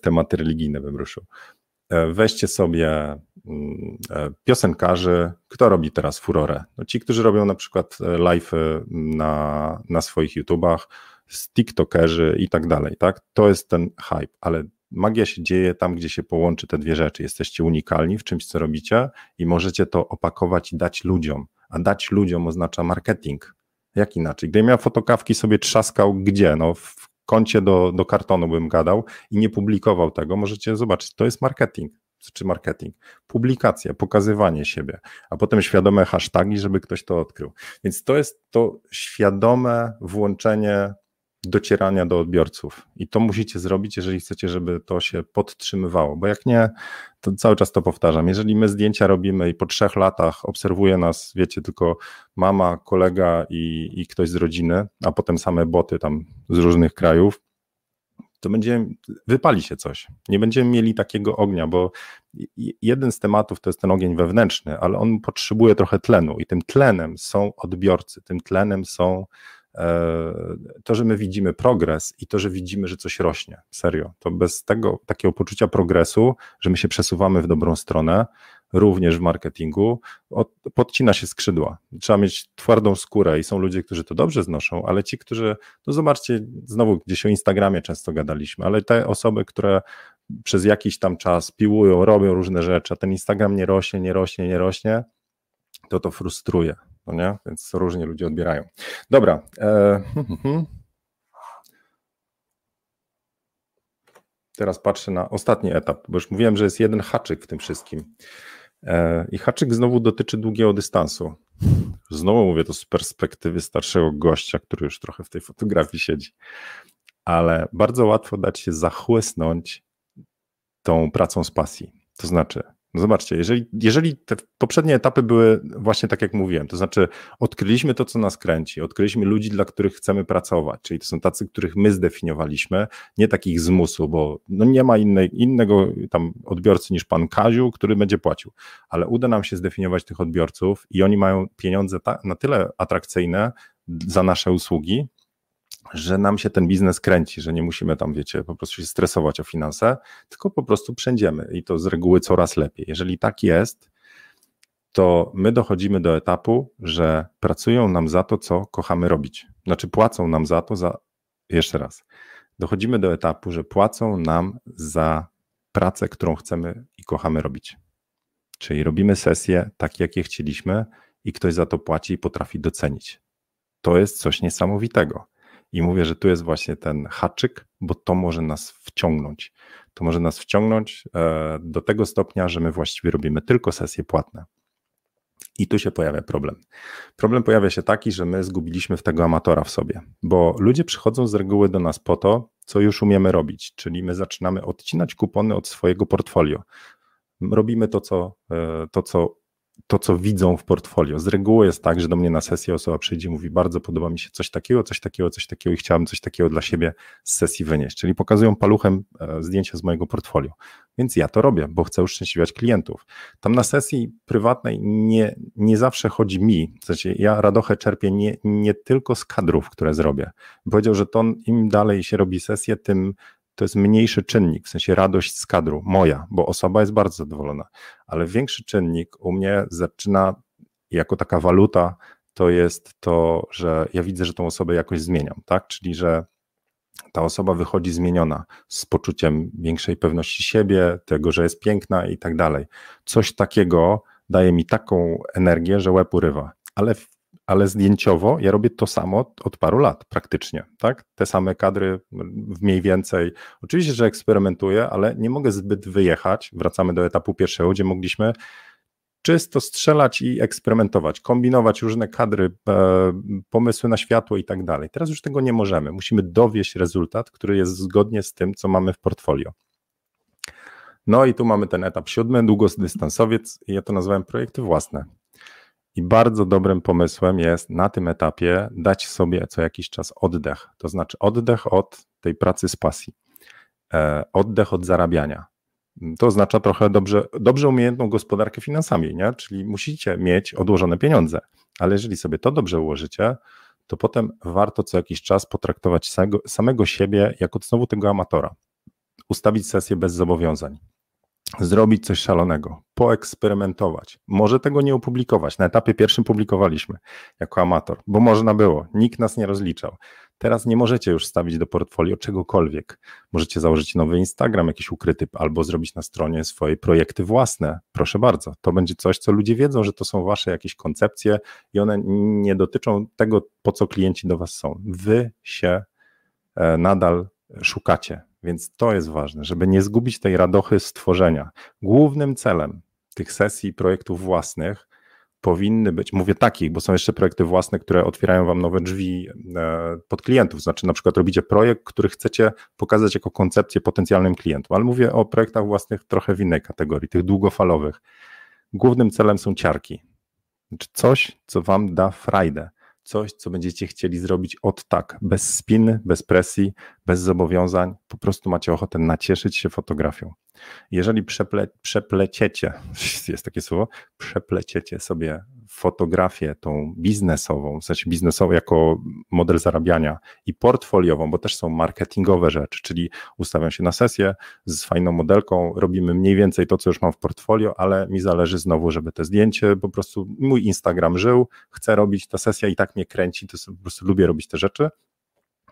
tematy religijne bym ruszył. Weźcie sobie piosenkarzy, kto robi teraz furorę? No ci, którzy robią na przykład live na, na swoich YouTubach, TikTokerzy i tak dalej, tak? To jest ten hype, ale magia się dzieje tam, gdzie się połączy te dwie rzeczy. Jesteście unikalni w czymś, co robicie i możecie to opakować i dać ludziom. A dać ludziom oznacza marketing. Jak inaczej? Gdybym miał fotokawki sobie trzaskał gdzie? No w kącie do, do kartonu bym gadał i nie publikował tego, możecie zobaczyć, to jest marketing. Czy marketing? Publikacja, pokazywanie siebie, a potem świadome hasztagi, żeby ktoś to odkrył. Więc to jest to świadome włączenie docierania do odbiorców. I to musicie zrobić, jeżeli chcecie, żeby to się podtrzymywało, bo jak nie, to cały czas to powtarzam. Jeżeli my zdjęcia robimy i po trzech latach obserwuje nas, wiecie, tylko mama, kolega i, i ktoś z rodziny, a potem same boty tam z różnych krajów, to będzie, wypali się coś. Nie będziemy mieli takiego ognia, bo jeden z tematów to jest ten ogień wewnętrzny, ale on potrzebuje trochę tlenu i tym tlenem są odbiorcy, tym tlenem są to, że my widzimy progres i to, że widzimy, że coś rośnie, serio, to bez tego takiego poczucia progresu, że my się przesuwamy w dobrą stronę, również w marketingu, podcina się skrzydła. Trzeba mieć twardą skórę i są ludzie, którzy to dobrze znoszą, ale ci, którzy, no zobaczcie, znowu gdzieś o Instagramie często gadaliśmy, ale te osoby, które przez jakiś tam czas piłują, robią różne rzeczy, a ten Instagram nie rośnie, nie rośnie, nie rośnie, to to frustruje no nie? Więc różnie ludzie odbierają. Dobra. E, hmm, hmm. Teraz patrzę na ostatni etap, bo już mówiłem, że jest jeden haczyk w tym wszystkim. E, I haczyk znowu dotyczy długiego dystansu. Znowu mówię to z perspektywy starszego gościa, który już trochę w tej fotografii siedzi. Ale bardzo łatwo dać się zachłysnąć tą pracą z pasji. To znaczy, no zobaczcie, jeżeli, jeżeli te poprzednie etapy były właśnie tak, jak mówiłem, to znaczy odkryliśmy to, co nas kręci, odkryliśmy ludzi, dla których chcemy pracować, czyli to są tacy, których my zdefiniowaliśmy, nie takich z musu, bo no nie ma innej, innego tam odbiorcy niż pan Kaziu, który będzie płacił, ale uda nam się zdefiniować tych odbiorców i oni mają pieniądze na tyle atrakcyjne za nasze usługi, że nam się ten biznes kręci, że nie musimy tam, wiecie, po prostu się stresować o finanse, tylko po prostu przędziemy i to z reguły coraz lepiej. Jeżeli tak jest, to my dochodzimy do etapu, że pracują nam za to, co kochamy robić. Znaczy płacą nam za to, za jeszcze raz. Dochodzimy do etapu, że płacą nam za pracę, którą chcemy i kochamy robić. Czyli robimy sesje takie, jakie chcieliśmy, i ktoś za to płaci i potrafi docenić. To jest coś niesamowitego. I mówię, że tu jest właśnie ten haczyk, bo to może nas wciągnąć. To może nas wciągnąć e, do tego stopnia, że my właściwie robimy tylko sesje płatne. I tu się pojawia problem. Problem pojawia się taki, że my zgubiliśmy w tego amatora w sobie, bo ludzie przychodzą z reguły do nas po to, co już umiemy robić, czyli my zaczynamy odcinać kupony od swojego portfolio. Robimy to, co, e, to, co to, co widzą w portfolio. Z reguły jest tak, że do mnie na sesję osoba przyjdzie i mówi, bardzo podoba mi się coś takiego, coś takiego, coś takiego i chciałbym coś takiego dla siebie z sesji wynieść. Czyli pokazują paluchem e, zdjęcia z mojego portfolio. Więc ja to robię, bo chcę uszczęśliwiać klientów. Tam na sesji prywatnej nie, nie zawsze chodzi mi, w sensie ja radochę czerpię nie, nie tylko z kadrów, które zrobię. Powiedział, że to im dalej się robi sesję, tym to jest mniejszy czynnik, w sensie radość z kadru, moja, bo osoba jest bardzo zadowolona, ale większy czynnik u mnie zaczyna jako taka waluta, to jest to, że ja widzę, że tą osobę jakoś zmieniam, tak? Czyli, że ta osoba wychodzi zmieniona z poczuciem większej pewności siebie, tego, że jest piękna i tak dalej. Coś takiego daje mi taką energię, że łeb urywa. Ale ale zdjęciowo ja robię to samo od paru lat praktycznie, tak? Te same kadry mniej więcej. Oczywiście, że eksperymentuję, ale nie mogę zbyt wyjechać. Wracamy do etapu pierwszego, gdzie mogliśmy czysto strzelać i eksperymentować, kombinować różne kadry, e, pomysły na światło i tak dalej. Teraz już tego nie możemy. Musimy dowieść rezultat, który jest zgodnie z tym, co mamy w portfolio. No i tu mamy ten etap siódmy, długodystansowiec, ja to nazwałem projekty własne. I bardzo dobrym pomysłem jest na tym etapie dać sobie co jakiś czas oddech. To znaczy oddech od tej pracy z pasji, e, oddech od zarabiania. To oznacza trochę dobrze, dobrze umiejętną gospodarkę finansami, nie? czyli musicie mieć odłożone pieniądze, ale jeżeli sobie to dobrze ułożycie, to potem warto co jakiś czas potraktować samego, samego siebie jako znowu tego amatora. Ustawić sesję bez zobowiązań zrobić coś szalonego, poeksperymentować. Może tego nie opublikować. Na etapie pierwszym publikowaliśmy jako amator, bo można było, nikt nas nie rozliczał. Teraz nie możecie już stawić do portfolio czegokolwiek. Możecie założyć nowy Instagram, jakiś ukryty, albo zrobić na stronie swoje projekty własne. Proszę bardzo, to będzie coś, co ludzie wiedzą, że to są wasze jakieś koncepcje i one nie dotyczą tego, po co klienci do was są. Wy się e, nadal szukacie więc to jest ważne, żeby nie zgubić tej radochy stworzenia. Głównym celem tych sesji projektów własnych powinny być, mówię takich, bo są jeszcze projekty własne, które otwierają wam nowe drzwi e, pod klientów. Znaczy, na przykład robicie projekt, który chcecie pokazać jako koncepcję potencjalnym klientom, ale mówię o projektach własnych trochę w innej kategorii, tych długofalowych. Głównym celem są ciarki. Znaczy coś, co wam da frajdę coś, co będziecie chcieli zrobić od tak, bez spiny, bez presji, bez zobowiązań, po prostu macie ochotę nacieszyć się fotografią. Jeżeli przeple, przepleciecie, jest takie słowo, przepleciecie sobie fotografię tą biznesową, w sensie biznesową jako model zarabiania i portfoliową, bo też są marketingowe rzeczy, czyli ustawiam się na sesję z fajną modelką, robimy mniej więcej to, co już mam w portfolio, ale mi zależy znowu, żeby te zdjęcie, po prostu mój Instagram żył, chcę robić ta sesja i tak mnie kręci, to po prostu lubię robić te rzeczy,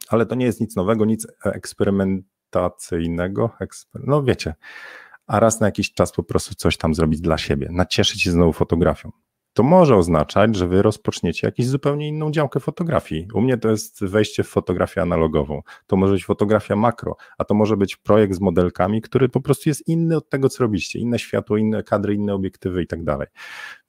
ale to nie jest nic nowego, nic eksperymentacyjnego, eksper no wiecie, a raz na jakiś czas po prostu coś tam zrobić dla siebie, nacieszyć się znowu fotografią to może oznaczać, że wy rozpoczniecie jakąś zupełnie inną działkę fotografii. U mnie to jest wejście w fotografię analogową, to może być fotografia makro, a to może być projekt z modelkami, który po prostu jest inny od tego, co robiliście, inne światło, inne kadry, inne obiektywy i tak dalej.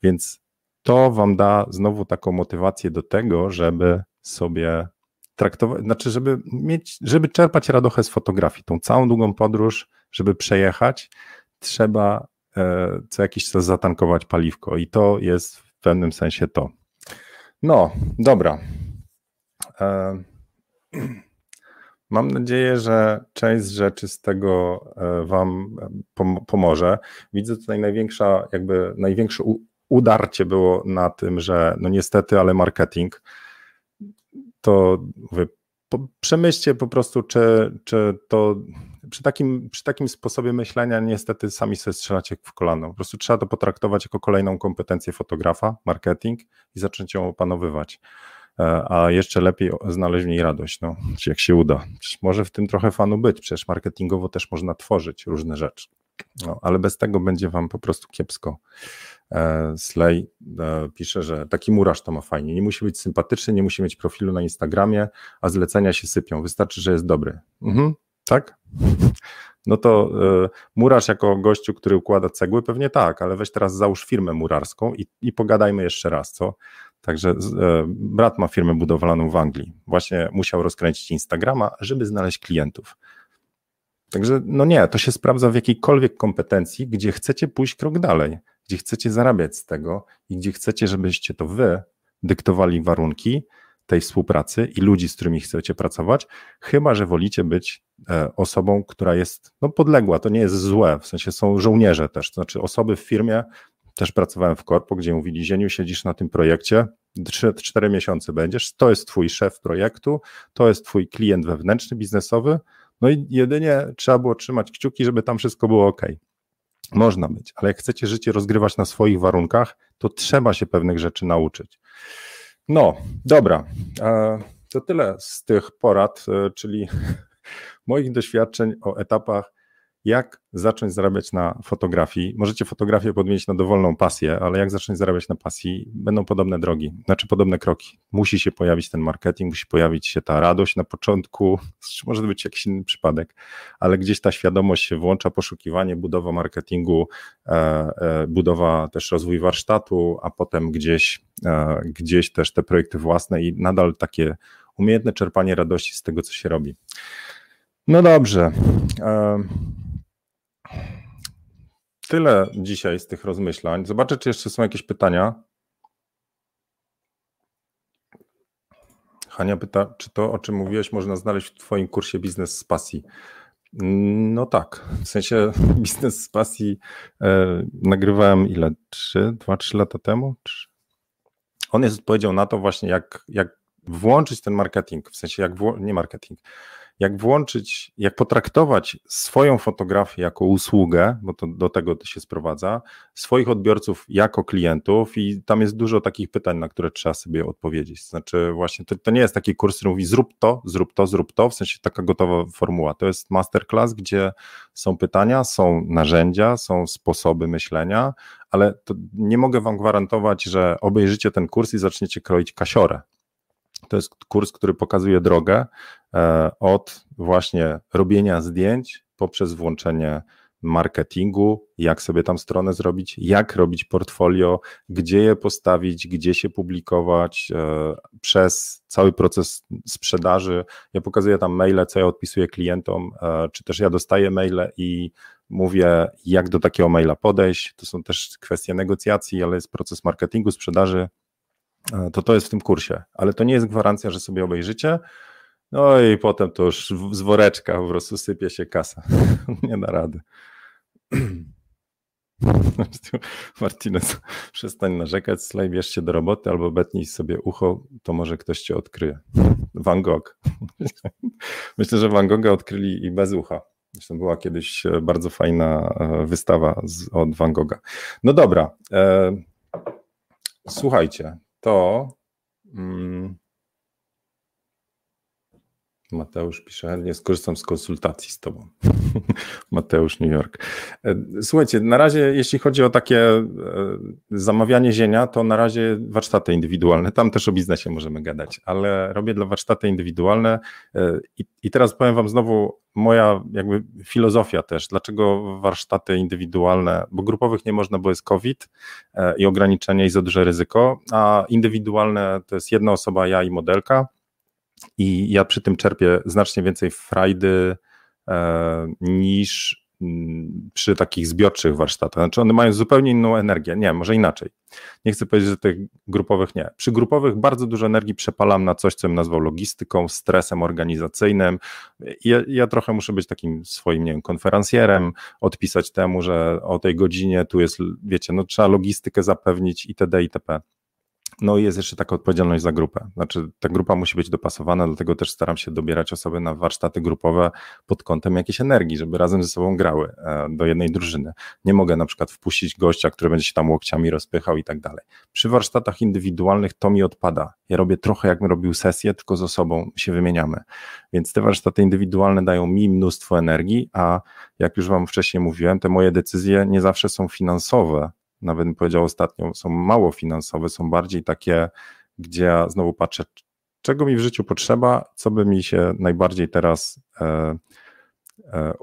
Więc to wam da znowu taką motywację do tego, żeby sobie traktować, znaczy, żeby mieć, żeby czerpać radochę z fotografii, tą całą długą podróż, żeby przejechać, trzeba co jakiś czas zatankować paliwko i to jest w pewnym sensie to. No, dobra. E, mam nadzieję, że część rzeczy z tego e, Wam pomoże. Widzę tutaj największa, jakby największe udarcie było na tym, że no niestety, ale marketing to mówię, przemyślcie po prostu, czy, czy to przy takim, przy takim sposobie myślenia niestety sami sobie strzelacie w kolano. Po prostu trzeba to potraktować jako kolejną kompetencję fotografa, marketing i zacząć ją opanowywać. E, a jeszcze lepiej znaleźć w niej radość, no, jak się uda. Przecież może w tym trochę fanu być, przecież marketingowo też można tworzyć różne rzeczy, no, ale bez tego będzie wam po prostu kiepsko. E, Slay e, pisze, że taki murarz to ma fajnie. Nie musi być sympatyczny, nie musi mieć profilu na Instagramie, a zlecenia się sypią. Wystarczy, że jest dobry. Mhm, tak? No to y, murarz jako gościu, który układa cegły, pewnie tak, ale weź teraz załóż firmę murarską i, i pogadajmy jeszcze raz, co? Także y, brat ma firmę budowlaną w Anglii. Właśnie musiał rozkręcić Instagrama, żeby znaleźć klientów. Także no nie, to się sprawdza w jakiejkolwiek kompetencji, gdzie chcecie pójść krok dalej, gdzie chcecie zarabiać z tego i gdzie chcecie, żebyście to wy dyktowali warunki, tej współpracy i ludzi, z którymi chcecie pracować, chyba że wolicie być e, osobą, która jest no, podległa. To nie jest złe, w sensie są żołnierze też, to znaczy osoby w firmie. Też pracowałem w korpo, gdzie mówili: Zieniu, siedzisz na tym projekcie, 3-4 miesiące będziesz, to jest twój szef projektu, to jest twój klient wewnętrzny, biznesowy. No i jedynie trzeba było trzymać kciuki, żeby tam wszystko było ok. Można być, ale jak chcecie życie rozgrywać na swoich warunkach, to trzeba się pewnych rzeczy nauczyć. No, dobra. To tyle z tych porad, e, czyli moich doświadczeń o etapach jak zacząć zarabiać na fotografii. Możecie fotografię podmienić na dowolną pasję, ale jak zacząć zarabiać na pasji, będą podobne drogi, znaczy podobne kroki. Musi się pojawić ten marketing, musi pojawić się ta radość na początku, może być jakiś inny przypadek, ale gdzieś ta świadomość się włącza, poszukiwanie, budowa marketingu, e, e, budowa też rozwój warsztatu, a potem gdzieś, e, gdzieś też te projekty własne i nadal takie umiejętne czerpanie radości z tego, co się robi. No dobrze. Tyle dzisiaj z tych rozmyślań. Zobaczę, czy jeszcze są jakieś pytania. Hania pyta, czy to, o czym mówiłeś, można znaleźć w Twoim kursie Biznes z Pasji. No tak, w sensie biznes z pasji e, nagrywałem ile? 3, 2-3 lata temu? On jest odpowiedzią na to właśnie, jak, jak włączyć ten marketing, w sensie jak, nie marketing, jak włączyć, jak potraktować swoją fotografię jako usługę, bo to do tego to się sprowadza, swoich odbiorców jako klientów i tam jest dużo takich pytań, na które trzeba sobie odpowiedzieć. Znaczy właśnie to, to nie jest taki kurs, który mówi zrób to, zrób to, zrób to, w sensie taka gotowa formuła. To jest masterclass, gdzie są pytania, są narzędzia, są sposoby myślenia, ale nie mogę wam gwarantować, że obejrzycie ten kurs i zaczniecie kroić kasiorę. To jest kurs, który pokazuje drogę e, od właśnie robienia zdjęć poprzez włączenie marketingu, jak sobie tam stronę zrobić, jak robić portfolio, gdzie je postawić, gdzie się publikować, e, przez cały proces sprzedaży. Ja pokazuję tam maile, co ja odpisuję klientom, e, czy też ja dostaję maile i mówię, jak do takiego maila podejść. To są też kwestie negocjacji, ale jest proces marketingu, sprzedaży, to to jest w tym kursie, ale to nie jest gwarancja, że sobie obejrzycie. No i potem to już z woreczka po prostu sypie się kasa. nie da rady. Martinez, przestań narzekać, slaj, bierz się do roboty albo betnij sobie ucho, to może ktoś cię odkryje. Van Gogh. Myślę, że Van Gogha odkryli i bez ucha. Zresztą była kiedyś e, bardzo fajna e, wystawa z, od Van Gogha. No dobra. E, słuchajcie, to mm, Mateusz pisze, chętnie skorzystam z konsultacji z Tobą. Mateusz, New York. E, słuchajcie, na razie, jeśli chodzi o takie e, zamawianie zienia, to na razie warsztaty indywidualne. Tam też o biznesie możemy gadać, ale robię dla warsztaty indywidualne e, i, i teraz powiem Wam znowu moja jakby filozofia też, dlaczego warsztaty indywidualne, bo grupowych nie można, bo jest COVID i ograniczenie i za duże ryzyko, a indywidualne to jest jedna osoba, ja i modelka i ja przy tym czerpię znacznie więcej frajdy e, niż mm, przy takich zbiorczych warsztatach. Znaczy one mają zupełnie inną energię. Nie, może inaczej. Nie chcę powiedzieć, że tych grupowych nie. Przy grupowych bardzo dużo energii przepalam na coś, co bym nazwał logistyką, stresem organizacyjnym. Ja, ja trochę muszę być takim swoim, nie wiem, konferencjerem, odpisać temu, że o tej godzinie tu jest, wiecie, no trzeba logistykę zapewnić itd. itp. No i jest jeszcze taka odpowiedzialność za grupę. Znaczy, ta grupa musi być dopasowana, dlatego też staram się dobierać osoby na warsztaty grupowe pod kątem jakiejś energii, żeby razem ze sobą grały e, do jednej drużyny. Nie mogę na przykład wpuścić gościa, który będzie się tam łokciami rozpychał i tak dalej. Przy warsztatach indywidualnych to mi odpada. Ja robię trochę jakbym robił sesję, tylko z osobą się wymieniamy. Więc te warsztaty indywidualne dają mi mnóstwo energii, a jak już Wam wcześniej mówiłem, te moje decyzje nie zawsze są finansowe, nawet bym powiedział ostatnio, są mało finansowe, są bardziej takie, gdzie ja znowu patrzę, czego mi w życiu potrzeba, co by mi się najbardziej teraz. E, e,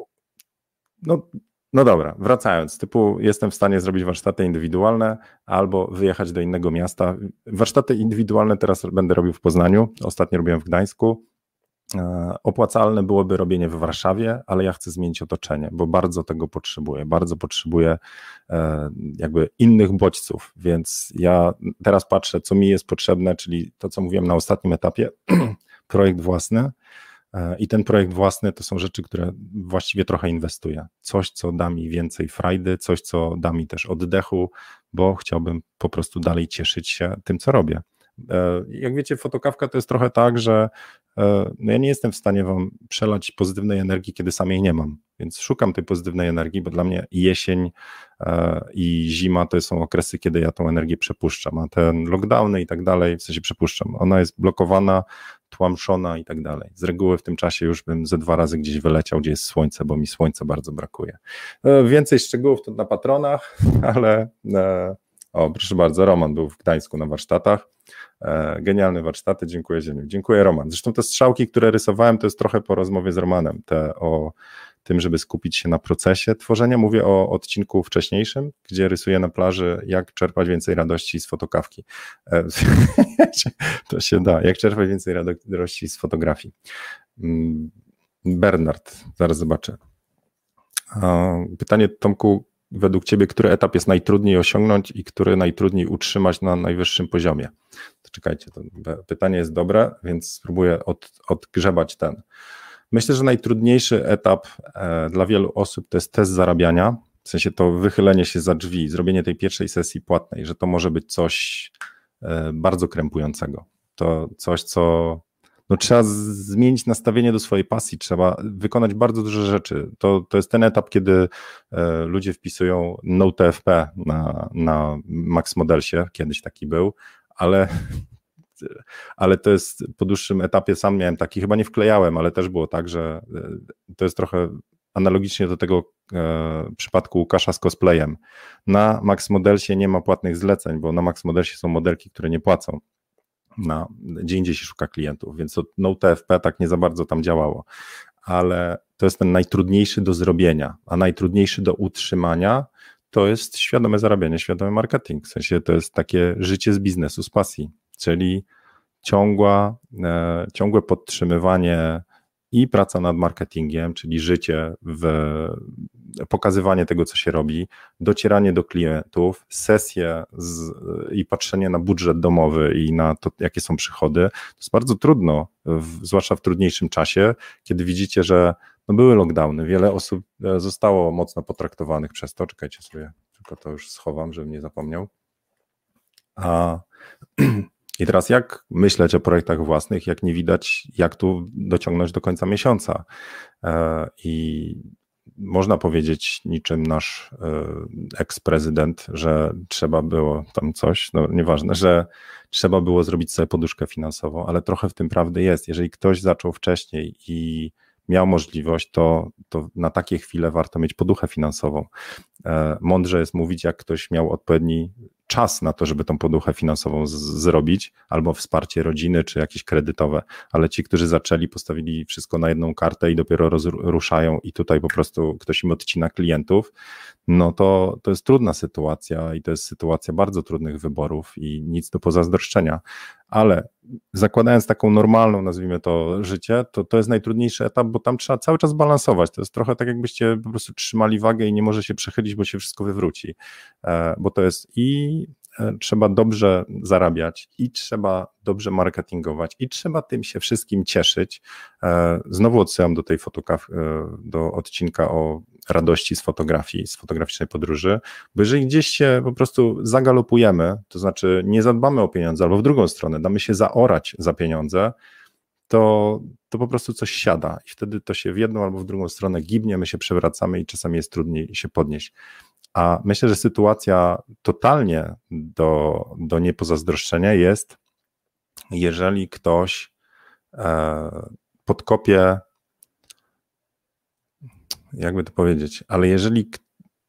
no, no dobra, wracając, typu jestem w stanie zrobić warsztaty indywidualne albo wyjechać do innego miasta. Warsztaty indywidualne teraz będę robił w Poznaniu, ostatnio robiłem w Gdańsku. E, opłacalne byłoby robienie w Warszawie, ale ja chcę zmienić otoczenie, bo bardzo tego potrzebuję. Bardzo potrzebuję e, jakby innych bodźców, więc ja teraz patrzę, co mi jest potrzebne, czyli to, co mówiłem na ostatnim etapie, projekt własny. E, I ten projekt własny to są rzeczy, które właściwie trochę inwestuję. Coś, co da mi więcej frajdy, coś, co da mi też oddechu, bo chciałbym po prostu dalej cieszyć się tym, co robię. Jak wiecie, fotokawka to jest trochę tak, że E, no ja nie jestem w stanie wam przelać pozytywnej energii, kiedy sam jej nie mam, więc szukam tej pozytywnej energii, bo dla mnie jesień e, i zima to są okresy, kiedy ja tą energię przepuszczam, a ten lockdowny i tak dalej, w sensie przepuszczam, ona jest blokowana, tłamszona i tak dalej. Z reguły w tym czasie już bym ze dwa razy gdzieś wyleciał, gdzie jest słońce, bo mi słońca bardzo brakuje. E, więcej szczegółów to na patronach, ale o, proszę bardzo, Roman był w Gdańsku na warsztatach. E, genialne warsztaty, dziękuję Ziemiu. Dziękuję Roman. Zresztą te strzałki, które rysowałem, to jest trochę po rozmowie z Romanem, te o tym, żeby skupić się na procesie tworzenia. Mówię o odcinku wcześniejszym, gdzie rysuję na plaży, jak czerpać więcej radości z fotokawki. E, to się da, jak czerpać więcej radości z fotografii. Mm, Bernard, zaraz zobaczę. Pytanie Tomku, według Ciebie, który etap jest najtrudniej osiągnąć i który najtrudniej utrzymać na najwyższym poziomie? Czekajcie, to pytanie jest dobre, więc spróbuję od, odgrzebać ten. Myślę, że najtrudniejszy etap e, dla wielu osób to jest test zarabiania, w sensie to wychylenie się za drzwi, zrobienie tej pierwszej sesji płatnej, że to może być coś e, bardzo krępującego. To coś, co no trzeba zmienić nastawienie do swojej pasji, trzeba wykonać bardzo dużo rzeczy. To, to jest ten etap, kiedy e, ludzie wpisują NoTFP na, na Max Modelsie, kiedyś taki był, ale ale to jest po dłuższym etapie, sam miałem taki, chyba nie wklejałem, ale też było tak, że e, to jest trochę analogicznie do tego e, przypadku Łukasza z cosplayem. Na Max Modelsie nie ma płatnych zleceń, bo na Max Modelsie są modelki, które nie płacą. Na, gdzie indziej się szuka klientów, więc to no TFP tak nie za bardzo tam działało, ale to jest ten najtrudniejszy do zrobienia, a najtrudniejszy do utrzymania to jest świadome zarabianie, świadomy marketing. W sensie to jest takie życie z biznesu, z pasji czyli ciągła, e, ciągłe podtrzymywanie i praca nad marketingiem, czyli życie w pokazywanie tego, co się robi, docieranie do klientów, sesje z, i patrzenie na budżet domowy i na to, jakie są przychody. To jest bardzo trudno, w, zwłaszcza w trudniejszym czasie, kiedy widzicie, że no były lockdowny, wiele osób e, zostało mocno potraktowanych przez to. Czekajcie sobie, tylko to już schowam, żebym nie zapomniał. A I teraz jak myśleć o projektach własnych, jak nie widać, jak tu dociągnąć do końca miesiąca? E, I można powiedzieć niczym nasz e, eks-prezydent, że trzeba było tam coś, no nieważne, że trzeba było zrobić sobie poduszkę finansową, ale trochę w tym prawdy jest. Jeżeli ktoś zaczął wcześniej i miał możliwość, to, to na takie chwile warto mieć poduchę finansową. E, mądrze jest mówić, jak ktoś miał odpowiedni czas na to, żeby tą poduchę finansową zrobić, albo wsparcie rodziny, czy jakieś kredytowe, ale ci, którzy zaczęli, postawili wszystko na jedną kartę i dopiero ruszają i tutaj po prostu ktoś im odcina klientów, no to, to jest trudna sytuacja i to jest sytuacja bardzo trudnych wyborów i nic do pozazdroszczenia, ale zakładając taką normalną, nazwijmy to, życie, to to jest najtrudniejszy etap, bo tam trzeba cały czas balansować. To jest trochę tak, jakbyście po prostu trzymali wagę i nie może się przechylić, bo się wszystko wywróci. E, bo to jest i trzeba dobrze zarabiać, i trzeba dobrze marketingować, i trzeba tym się wszystkim cieszyć. E, znowu odsyłam do tej fotokaf, do odcinka o radości z fotografii, z fotograficznej podróży, bo jeżeli gdzieś się po prostu zagalopujemy, to znaczy nie zadbamy o pieniądze, albo w drugą stronę damy się zaorać za pieniądze, to, to po prostu coś siada i wtedy to się w jedną albo w drugą stronę gibnie, my się przewracamy i czasami jest trudniej się podnieść. A myślę, że sytuacja totalnie do, do niepozazdroszczenia jest, jeżeli ktoś e, podkopie jakby to powiedzieć, ale jeżeli,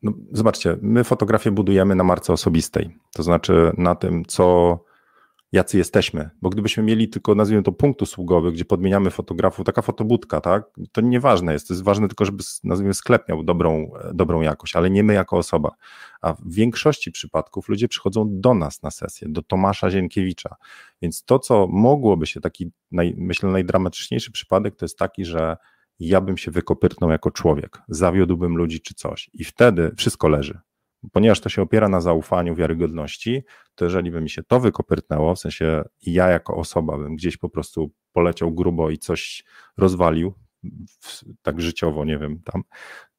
no zobaczcie, my fotografię budujemy na marce osobistej, to znaczy na tym, co, jacy jesteśmy, bo gdybyśmy mieli tylko, nazwijmy to punkt usługowy, gdzie podmieniamy fotografów, taka fotobudka, tak, to nieważne jest, to jest ważne tylko, żeby, nazwijmy, sklep miał dobrą, dobrą jakość, ale nie my jako osoba, a w większości przypadków ludzie przychodzą do nas na sesję, do Tomasza Zienkiewicza, więc to, co mogłoby się, taki, naj, myślę, najdramatyczniejszy przypadek, to jest taki, że ja bym się wykopyrtnął jako człowiek, zawiódłbym ludzi czy coś. I wtedy wszystko leży. Ponieważ to się opiera na zaufaniu, wiarygodności, to jeżeli by mi się to wykopyrtnęło, w sensie ja jako osoba bym gdzieś po prostu poleciał grubo i coś rozwalił, tak życiowo, nie wiem, tam,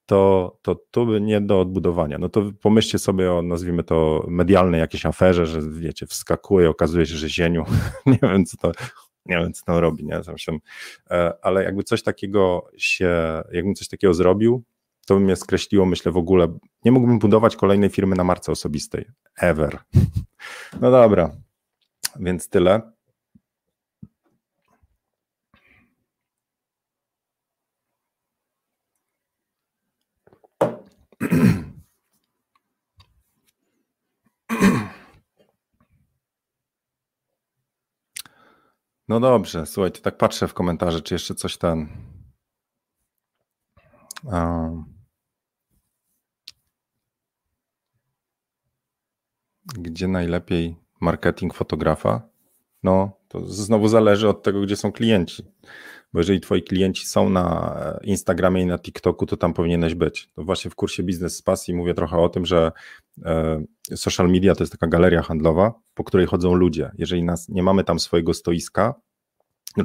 to, to to by nie do odbudowania. No to pomyślcie sobie o, nazwijmy to, medialnej jakiejś aferze, że wiecie, wskakuje, okazuje się, że zieniu, nie wiem co to, nie wiem, co tam robi, nie? Zresztą, e, ale jakby coś takiego się, jakbym coś takiego zrobił, to by mnie skreśliło, myślę, w ogóle. Nie mógłbym budować kolejnej firmy na marce osobistej. Ever. No dobra, więc tyle. No dobrze, słuchajcie, tak patrzę w komentarze, czy jeszcze coś ten. Gdzie najlepiej marketing fotografa? No, to znowu zależy od tego, gdzie są klienci. Bo jeżeli twoi klienci są na Instagramie i na TikToku, to tam powinieneś być. To właśnie w kursie Biznes z Pasji mówię trochę o tym, że e, social media to jest taka galeria handlowa, po której chodzą ludzie. Jeżeli nas, nie mamy tam swojego stoiska,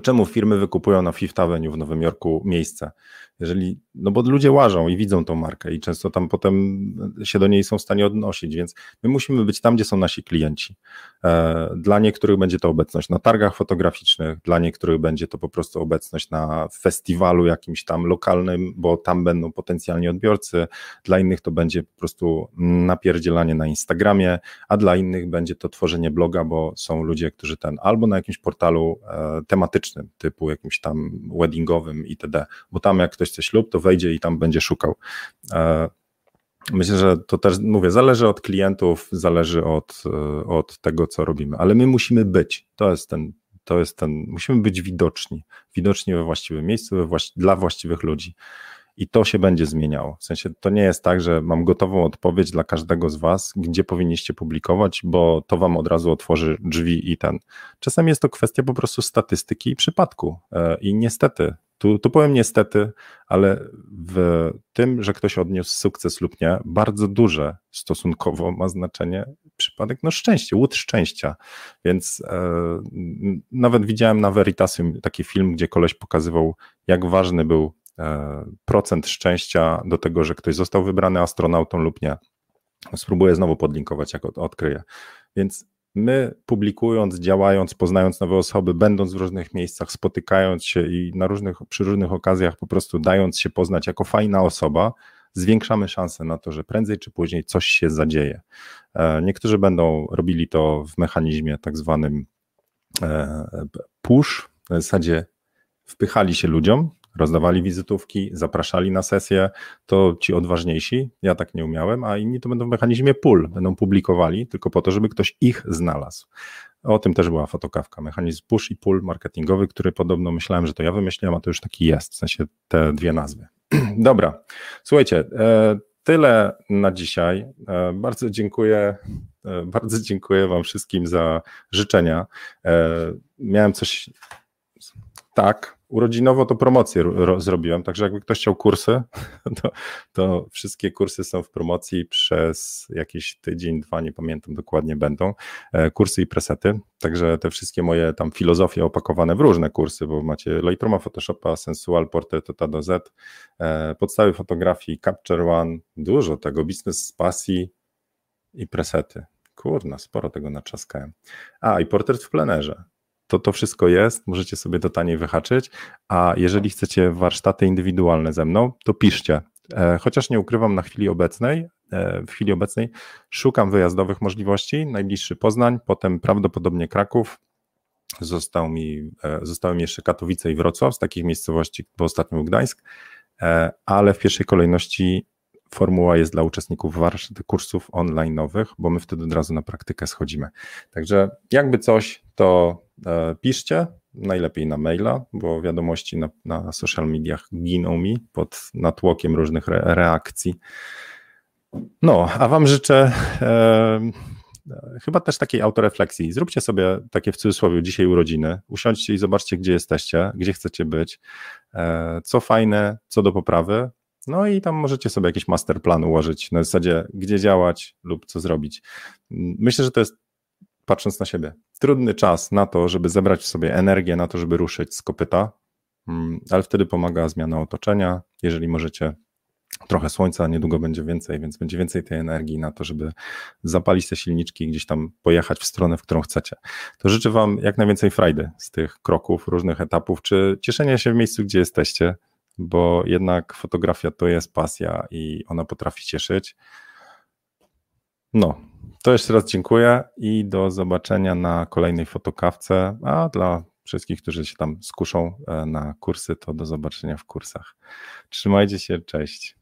czemu firmy wykupują na Fifth Avenue w Nowym Jorku miejsce? Jeżeli, no bo ludzie łażą i widzą tą markę i często tam potem się do niej są w stanie odnosić, więc my musimy być tam, gdzie są nasi klienci. E, dla niektórych będzie to obecność na targach fotograficznych, dla niektórych będzie to po prostu obecność na festiwalu jakimś tam lokalnym, bo tam będą potencjalni odbiorcy, dla innych to będzie po prostu napierdzielanie na Instagramie, a dla innych będzie to tworzenie bloga, bo są ludzie, którzy ten albo na jakimś portalu e, tematycznym, typu jakimś tam weddingowym itd., bo tam jak ktoś chce ślub, to wejdzie i tam będzie szukał. E, myślę, że to też, mówię, zależy od klientów, zależy od, e, od tego, co robimy, ale my musimy być. To jest ten, to jest ten, musimy być widoczni, widoczni we właściwym miejscu, we właści dla właściwych ludzi. I to się będzie zmieniało. W sensie to nie jest tak, że mam gotową odpowiedź dla każdego z Was, gdzie powinniście publikować, bo to Wam od razu otworzy drzwi i ten. Czasem jest to kwestia po prostu statystyki i przypadku. E, I niestety tu, tu powiem niestety, ale w tym, że ktoś odniósł sukces lub nie, bardzo duże stosunkowo ma znaczenie przypadek, no szczęście, łód szczęścia. Więc e, nawet widziałem na Veritasium taki film, gdzie koleś pokazywał, jak ważny był procent szczęścia do tego, że ktoś został wybrany astronautą lub nie. Spróbuję znowu podlinkować, jak odkryję. Więc my publikując, działając, poznając nowe osoby, będąc w różnych miejscach, spotykając się i na różnych, przy różnych okazjach po prostu dając się poznać jako fajna osoba, zwiększamy szanse na to, że prędzej czy później coś się zadzieje. E, niektórzy będą robili to w mechanizmie tak zwanym e, push, w zasadzie wpychali się ludziom, rozdawali wizytówki, zapraszali na sesję, to ci odważniejsi, ja tak nie umiałem, a inni to będą w mechanizmie pull, będą publikowali tylko po to, żeby ktoś ich znalazł. O tym też była fotokawka, mechanizm push i pull marketingowy, który podobno myślałem, że to ja wymyśliłem, a to już taki jest, w sensie te dwie nazwy. Dobra, słuchajcie, e, tyle na dzisiaj. E, bardzo dziękuję, e, bardzo dziękuję Wam wszystkim za życzenia. Miałem coś tak, urodzinowo to promocję zrobiłem, także jakby ktoś chciał kursy, to, to, wszystkie kursy są w promocji przez jakiś tydzień, dwa, nie pamiętam dokładnie będą, e, kursy i presety, także te wszystkie moje tam filozofie opakowane w różne kursy, bo macie Lightrooma, Photoshopa, Sensual, Portrait od A do Z, e, podstawy fotografii, Capture One, dużo tego, biznes z pasji i presety. Kurna, sporo tego naczaskałem. A, i portret w plenerze to to wszystko jest, możecie sobie to taniej wyhaczyć, a jeżeli chcecie warsztaty indywidualne ze mną, to piszcie. E, chociaż nie ukrywam na chwili obecnej, e, w chwili obecnej szukam wyjazdowych możliwości, najbliższy Poznań, potem prawdopodobnie Kraków, Został mi, e, zostały mi jeszcze Katowice i Wrocław z takich miejscowości, bo ostatnio był Gdańsk, ale w pierwszej kolejności formuła jest dla uczestników warsztatów, kursów online'owych, bo my wtedy od razu na praktykę schodzimy. Także jakby coś, to e, piszcie, najlepiej na maila, bo wiadomości na, na social mediach giną mi pod natłokiem różnych re, reakcji. No, a Wam życzę e, chyba też takiej autorefleksji. Zróbcie sobie takie w cudzysłowie dzisiaj urodziny, usiądźcie i zobaczcie, gdzie jesteście, gdzie chcecie być, e, co fajne, co do poprawy, no i tam możecie sobie jakiś masterplan ułożyć na zasadzie, gdzie działać lub co zrobić. Myślę, że to jest, patrząc na siebie, trudny czas na to, żeby zebrać w sobie energię, na to, żeby ruszyć z kopyta, mm, ale wtedy pomaga zmiana otoczenia. Jeżeli możecie trochę słońca, niedługo będzie więcej, więc będzie więcej tej energii na to, żeby zapalić te silniczki i gdzieś tam pojechać w stronę, w którą chcecie. To życzę Wam jak najwięcej frajdy z tych kroków, różnych etapów, czy cieszenia się w miejscu, gdzie jesteście, bo jednak fotografia to jest pasja i ona potrafi cieszyć. No, to jeszcze raz dziękuję i do zobaczenia na kolejnej fotokawce, a dla wszystkich, którzy się tam skuszą e, na kursy, to do zobaczenia w kursach. Trzymajcie się, cześć.